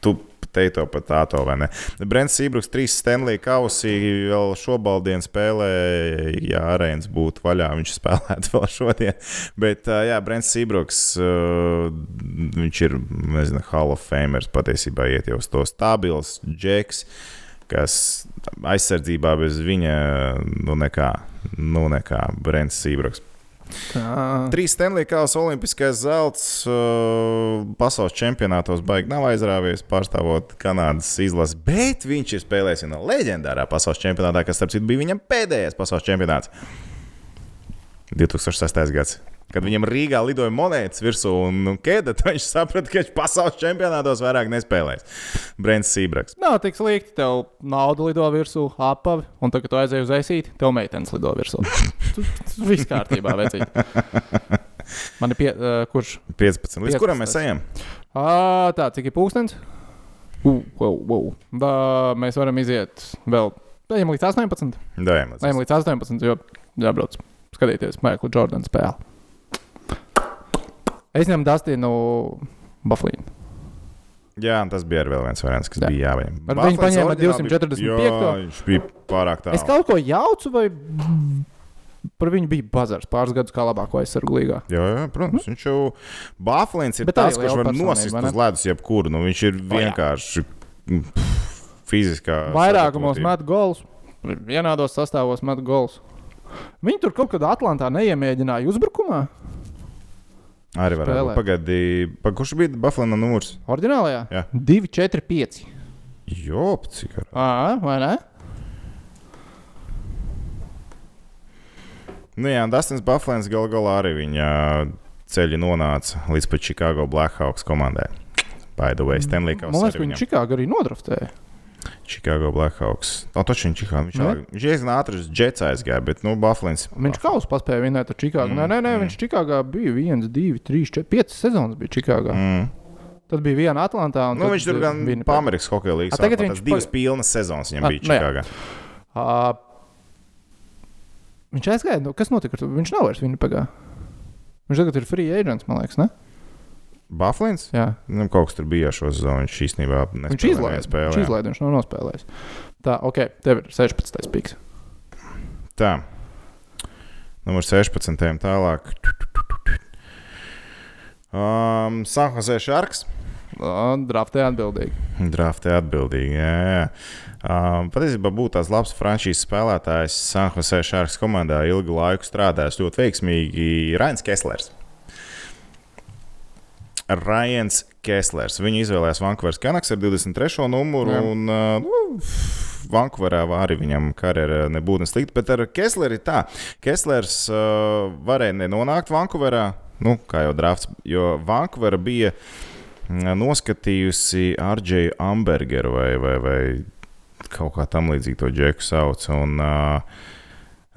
tu teici to pat tā, to vai ne. Brents Sībruks, trīs Stanley kausi, vēl šobaldien spēlē, ja arēnas būtu vaļā, viņš spēlētu vēl šodien. Bet, jā, Brents Sībruks, viņš ir, nezinu, Hall of Famers patiesībā iet jau uz to stabils, džeks kas aizsardzībā bez viņa, nu, nekā, nu, nekā Brents Sībruks. Tā. Trīs Stanley Kausa olimpiskais zelts uh, pasaules čempionātos baigi nav aizrāvies, pārstāvot Kanādas izlasi, bet viņš ir spēlējis vienā leģendārā pasaules čempionātā, kas, starp citu, bija viņam pēdējais pasaules čempionāts. 2006. gads. Kad viņam Rīgā lidoja monētas virsū un ķēde, tad viņš saprata, ka viņš pasaules čempionātos vairāk nespēlēs. Brents Sībraks. Nav tik slikti. Tev nauda lido virsū, apavi, un tagad, kad tu aizēji uz aizsīt, tev meitenes lido virsū. Viss kārtībā, vecīt. Man ir pie, uh, kurš? 15. Līdz 15. kuram mēs ejam? Ā, tā, cik ir pūkstens? Uh, wow, wow. Da, mēs varam iziet vēl. Ejam līdz 18. Dajam, Ejam līdz 18, jo jābrauc skatīties Maikla Jordana spēli. Es ņemu Dustinu Bufflīnu. Jā, tas bija arī viens variants, kas Jā. bija. Ar viņu paņēma 245. Jā, viņš bija pārāk tālu. Es kaut ko jaucu, vai par viņu bija bazars pāris gadus kā labāko aizsargu līgā. Jā, jā, protams, viņš jau Bāflins ir Bet tas, kurš var nosist uz ledus jebkuru. Nu, viņš ir vienkārši pff, fiziskā. Vairākumos met golus, vienādos sastāvos met golus. Viņi tur kaut kad Atlantā neiemēģināja uzbrukumā. Arī var spēlē. būt. Pagadi, pa, kurš bija Bāflina numurs? Orģinālajā Jā. 2, 4, 5. Jop, cik ar. Ā, vai ne? Nu jā, Dustins Bāflins gal galā arī viņa ceļi nonāca līdz pat Chicago Blackhawks komandai. By the way, Stanley Kausa. Man liekas, ka viņi Čikāgā arī nodraftēja. Chicago Blackhawks. No, taču viņš Chicago. Viņš, ātri- viņš diezgan ātri uz Jets aizgāja, bet, nu, Bāflins. Viņš kausu paspēja vinēt ar Čikāgu. Mm, Nē, nē, nē, mm. viņš Čikāgā bija 1, 2, 3, 4, 5 sezonas bija Čikāgā. Mm. Tad bija viena Atlantā. Nu, viņš tur gan Winnipeg. pa Amerikas hokeja līnijas. A, tagad viņš divas pag- pilnas sezonas viņam A, bija nu jā. Čikāgā. Uh, viņš aizgāja. Nu, kas notika? Viņš nav vairs Winnipegā. Viņš tagad ir free agents, man liekas. Ne? Baflins? Jā, Nu, kaut kas tur bija šo sezonu. Viņš īstenībā viņš izlaiž. Viņš izlaiž, viņš nav nospēlējis. Tā, ok, tev ir 16. piks. Tā. Numur 16. tālāk. Um, San Jose Sharks. Draftē atbildīgi. Draftē atbildīgi. Jā, jā. Um, patiesībā būtu tāds labs frančīzes spēlētājs San Jose Sharks komandā. Ilgu laiku strādājis ļoti veiksmīgi Rains Keslers. Rains Keslers. Viņu izvēlējās Vankūveras Kanaks ar 23. numuru. Jā. Un, uh, nu, Vankūverā arī viņam karjerā nebūtu slikta, bet ar Kesleru ir tā. Keslers uh, varēja nenonākt Vankūverā, nu, kā jau drafts, jo Vankūvera bija mm, noskatījusi Arģēju Ambergeru vai, vai, vai kaut kā tam līdzīgu to džeku sauc. Un, uh,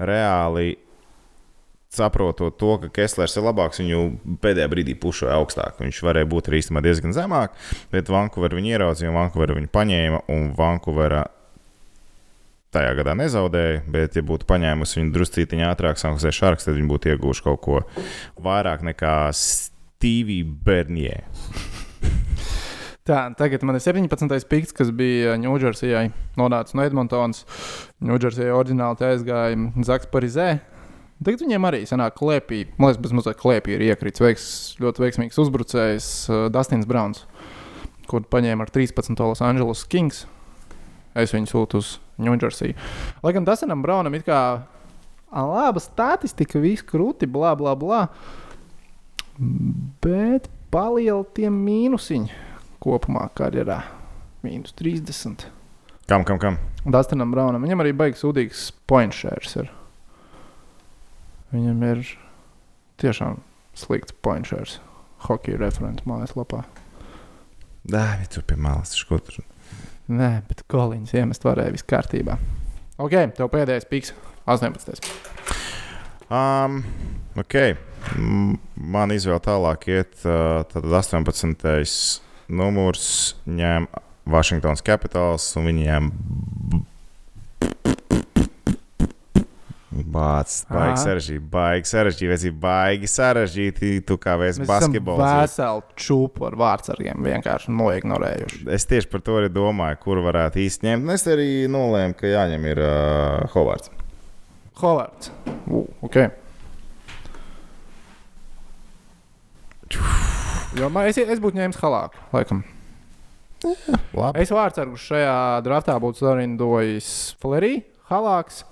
reāli saprotot to, ka Keslers ir labāks, viņu pēdējā brīdī pušoja augstāk. Viņš varēja būt arī īstenībā diezgan zemāk, bet Vankūverā viņu ieraudzīja, un Vankūverā viņu paņēma. Un Vankūverā tajā gadā nezaudēja, bet, ja būtu paņēmusi viņu druscītiņā ātrāk, Sanktpēterburgā šarks, tad viņi būtu ieguvuši kaut ko vairāk nekā Stevie Bernie. Tā, tagad man ir 17. piks, kas bija Ņūdžersijai. Nonāca no Edmontonas. Ņūdžersijai oriģināli aizgāja Zaks Parizē. Tagad viņiem arī sanāk klēpī. Man liekas, bez mazliet klēpī ir iekrits. Veiks, ļoti veiksmīgs uzbrucējs uh, Dustins Browns, kur paņēma ar 13. Los Angeles Kings. Es viņu sūtu uz Ņūdžersiju. Lai gan Dustinam Brownam ir kā "Ā, laba statistika, viss krūti, bla, bla, bla. Bet paliela tie mīnusiņi kopumā karjerā. Mīnus 30. Kam, kam, kam? Dustinam Brownam. Viņam arī baigs sūdīgs point shares. Ir. Viņam ir tiešām slikts point shares. Hokeja referents mājaslapā. Dā, viņi tur pie malas. Ko tur? Nē, bet Kolīns iemest varēja viss kārtībā. Ok, tev pēdējais piks, 18. Um, ok. Man izvēle tālāk iet, tad 18. numurs ņem Washingtons Capitals un viņi Bācis, baigi sarežģīti, baigi sarežģīti, baigi sarežģīti. Tu kā esam basketbols. veseli čūpu ar vārdsargiem vienkārši noignorējuši. Es tieši par to arī domāju, kur varētu īsti ņemt. Un Es arī nolēmu, ka jāņem ir uh, Hovards. Hovards. Uh, okay. Jo man, es, es būtu ņēmis halāku, laikam. Labi. Es vārdsargu šajā draftā būtu sarindojis Flerī, Halāks,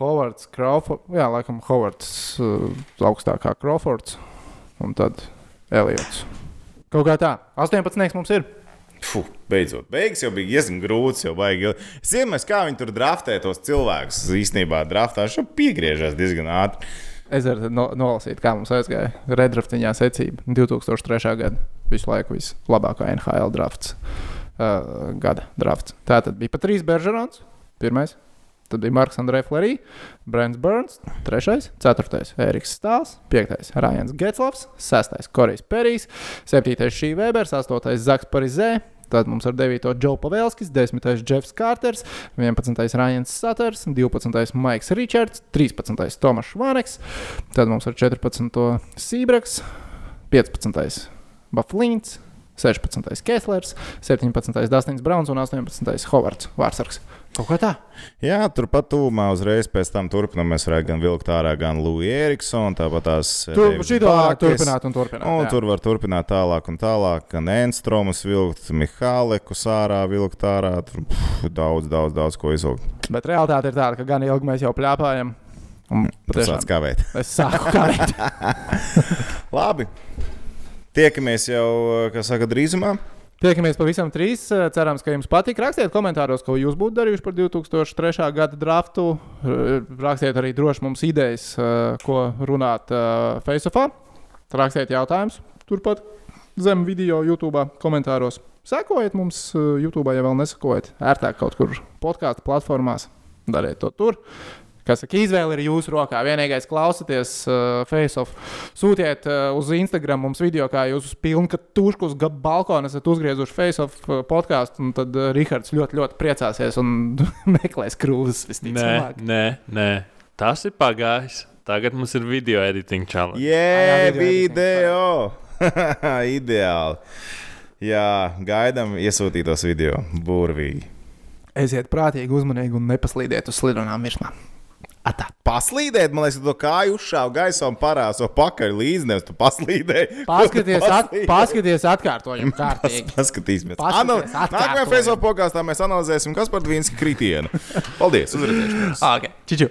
Hovards, Crawfords. Jā, laikam Hovards uh, augstākā Crawfords un tad Eliots. Kaut kā tā. 18. mums ir. Fuh, beidzot, beigas jau bija diezgan grūts. Baigi. es iedomājos, kā viņi tur draftē tos cilvēkus. Īstenībā draftā viņš jau piegriežas diezgan ātri. Es varu no, nolasīt, kā mums aizgāja redraftiņā secība. 2003. gada visu laiku vislabākā NHL drafts. Uh, gada drafts. Tā tad bija pat trīs Beržerons. Pirmais. Tad bija Marks Andrejs Flerī, Brents Burns, 3. 4. Eriks Stāls, 5. Rājans Getslavs, 6. Korijs Perijs, 7. Šī Vēbers, 8. Zaks Parizē. Tad mums ar 9. Džo Pavēlskis, 10. Jeffs Kārters, 11. Rājans Saters, 12. Maiks Ričards, 13. Tomašs Vaneks, tad mums ar 14. Sībraks, 15. Baflīns, 16. Keslers, 17. Dastins Browns un 18. Hovards Vārsargs. Kaut kā tā. Jā, turpat tūmā uzreiz pēc tam turpinām. Mēs varētu gan vilkt ārā, gan Lūija Eriksonu, tāpat tās. Tur šī varētu Bakes. turpināt un turpināt. Un jā. tur var turpināt tālāk un tālāk. Gan Enstromas vilkt, Mihāleku sārā vilkt ārā. Tur pff, daudz, daudz, daudz ko izvilkt. Bet realitāte ir tāda, ka gan ilgi mēs jau plēpājam. Un patiešām kā veids. es sāku kavēt. Labi. Tiekamies jau, kā saka, drīzumā. Tiekamies pavisam trīs. Cerams, ka jums patīk. Rakstiet komentāros, ko jūs būtu darījuši par 2003. gada draftu. R- Rakstiet arī droši mums idejas, eh, ko runāt Faceofā. Rakstiet jautājumus turpat zem video, YouTube komentāros. Sekojiet mums eh, YouTube, ja vēl nesakojat. Ērtāk kaut kur podkāstu platformās. Dariet to tur. Kas saka, izvēle ir jūsu rokā. Vienīgais klausieties, uh, face-off. Sūtiet uh, uz Instagram mums video, kā jūs uz pilnu tušku uz ga- balkona esat uzgriezuši face-off uh, podkāstu. Un tad uh, Rihards ļoti, ļoti priecāsies un meklēs krūzes Nē, visticamāk. nē, nē, tas ir pagājis. Tagad mums ir video editing challenge. Jē, jā, video video! Ideāli. Jā, gaidām iesūtītos video. Burvīgi. Esiet prātīgi, uzmanīgi un nepaslīdiet uz slidonām virsmā. Atā. Paslīdēt, man liekas, to kāju uzšāva gaisā un parāso pakaļ līdzi. Nevis tu paslīdēji. Paskaties, at, Paslīdēji. paskaties atkārtojumu kārtīgi. Paskatīsimies. Paskaties, Ano- atkārtojam. Nākamajā Facebook podkāstā mēs analizēsim, kas par Dvīnska kritienu. Paldies! Uzredzēšanos! Okay. Čiču.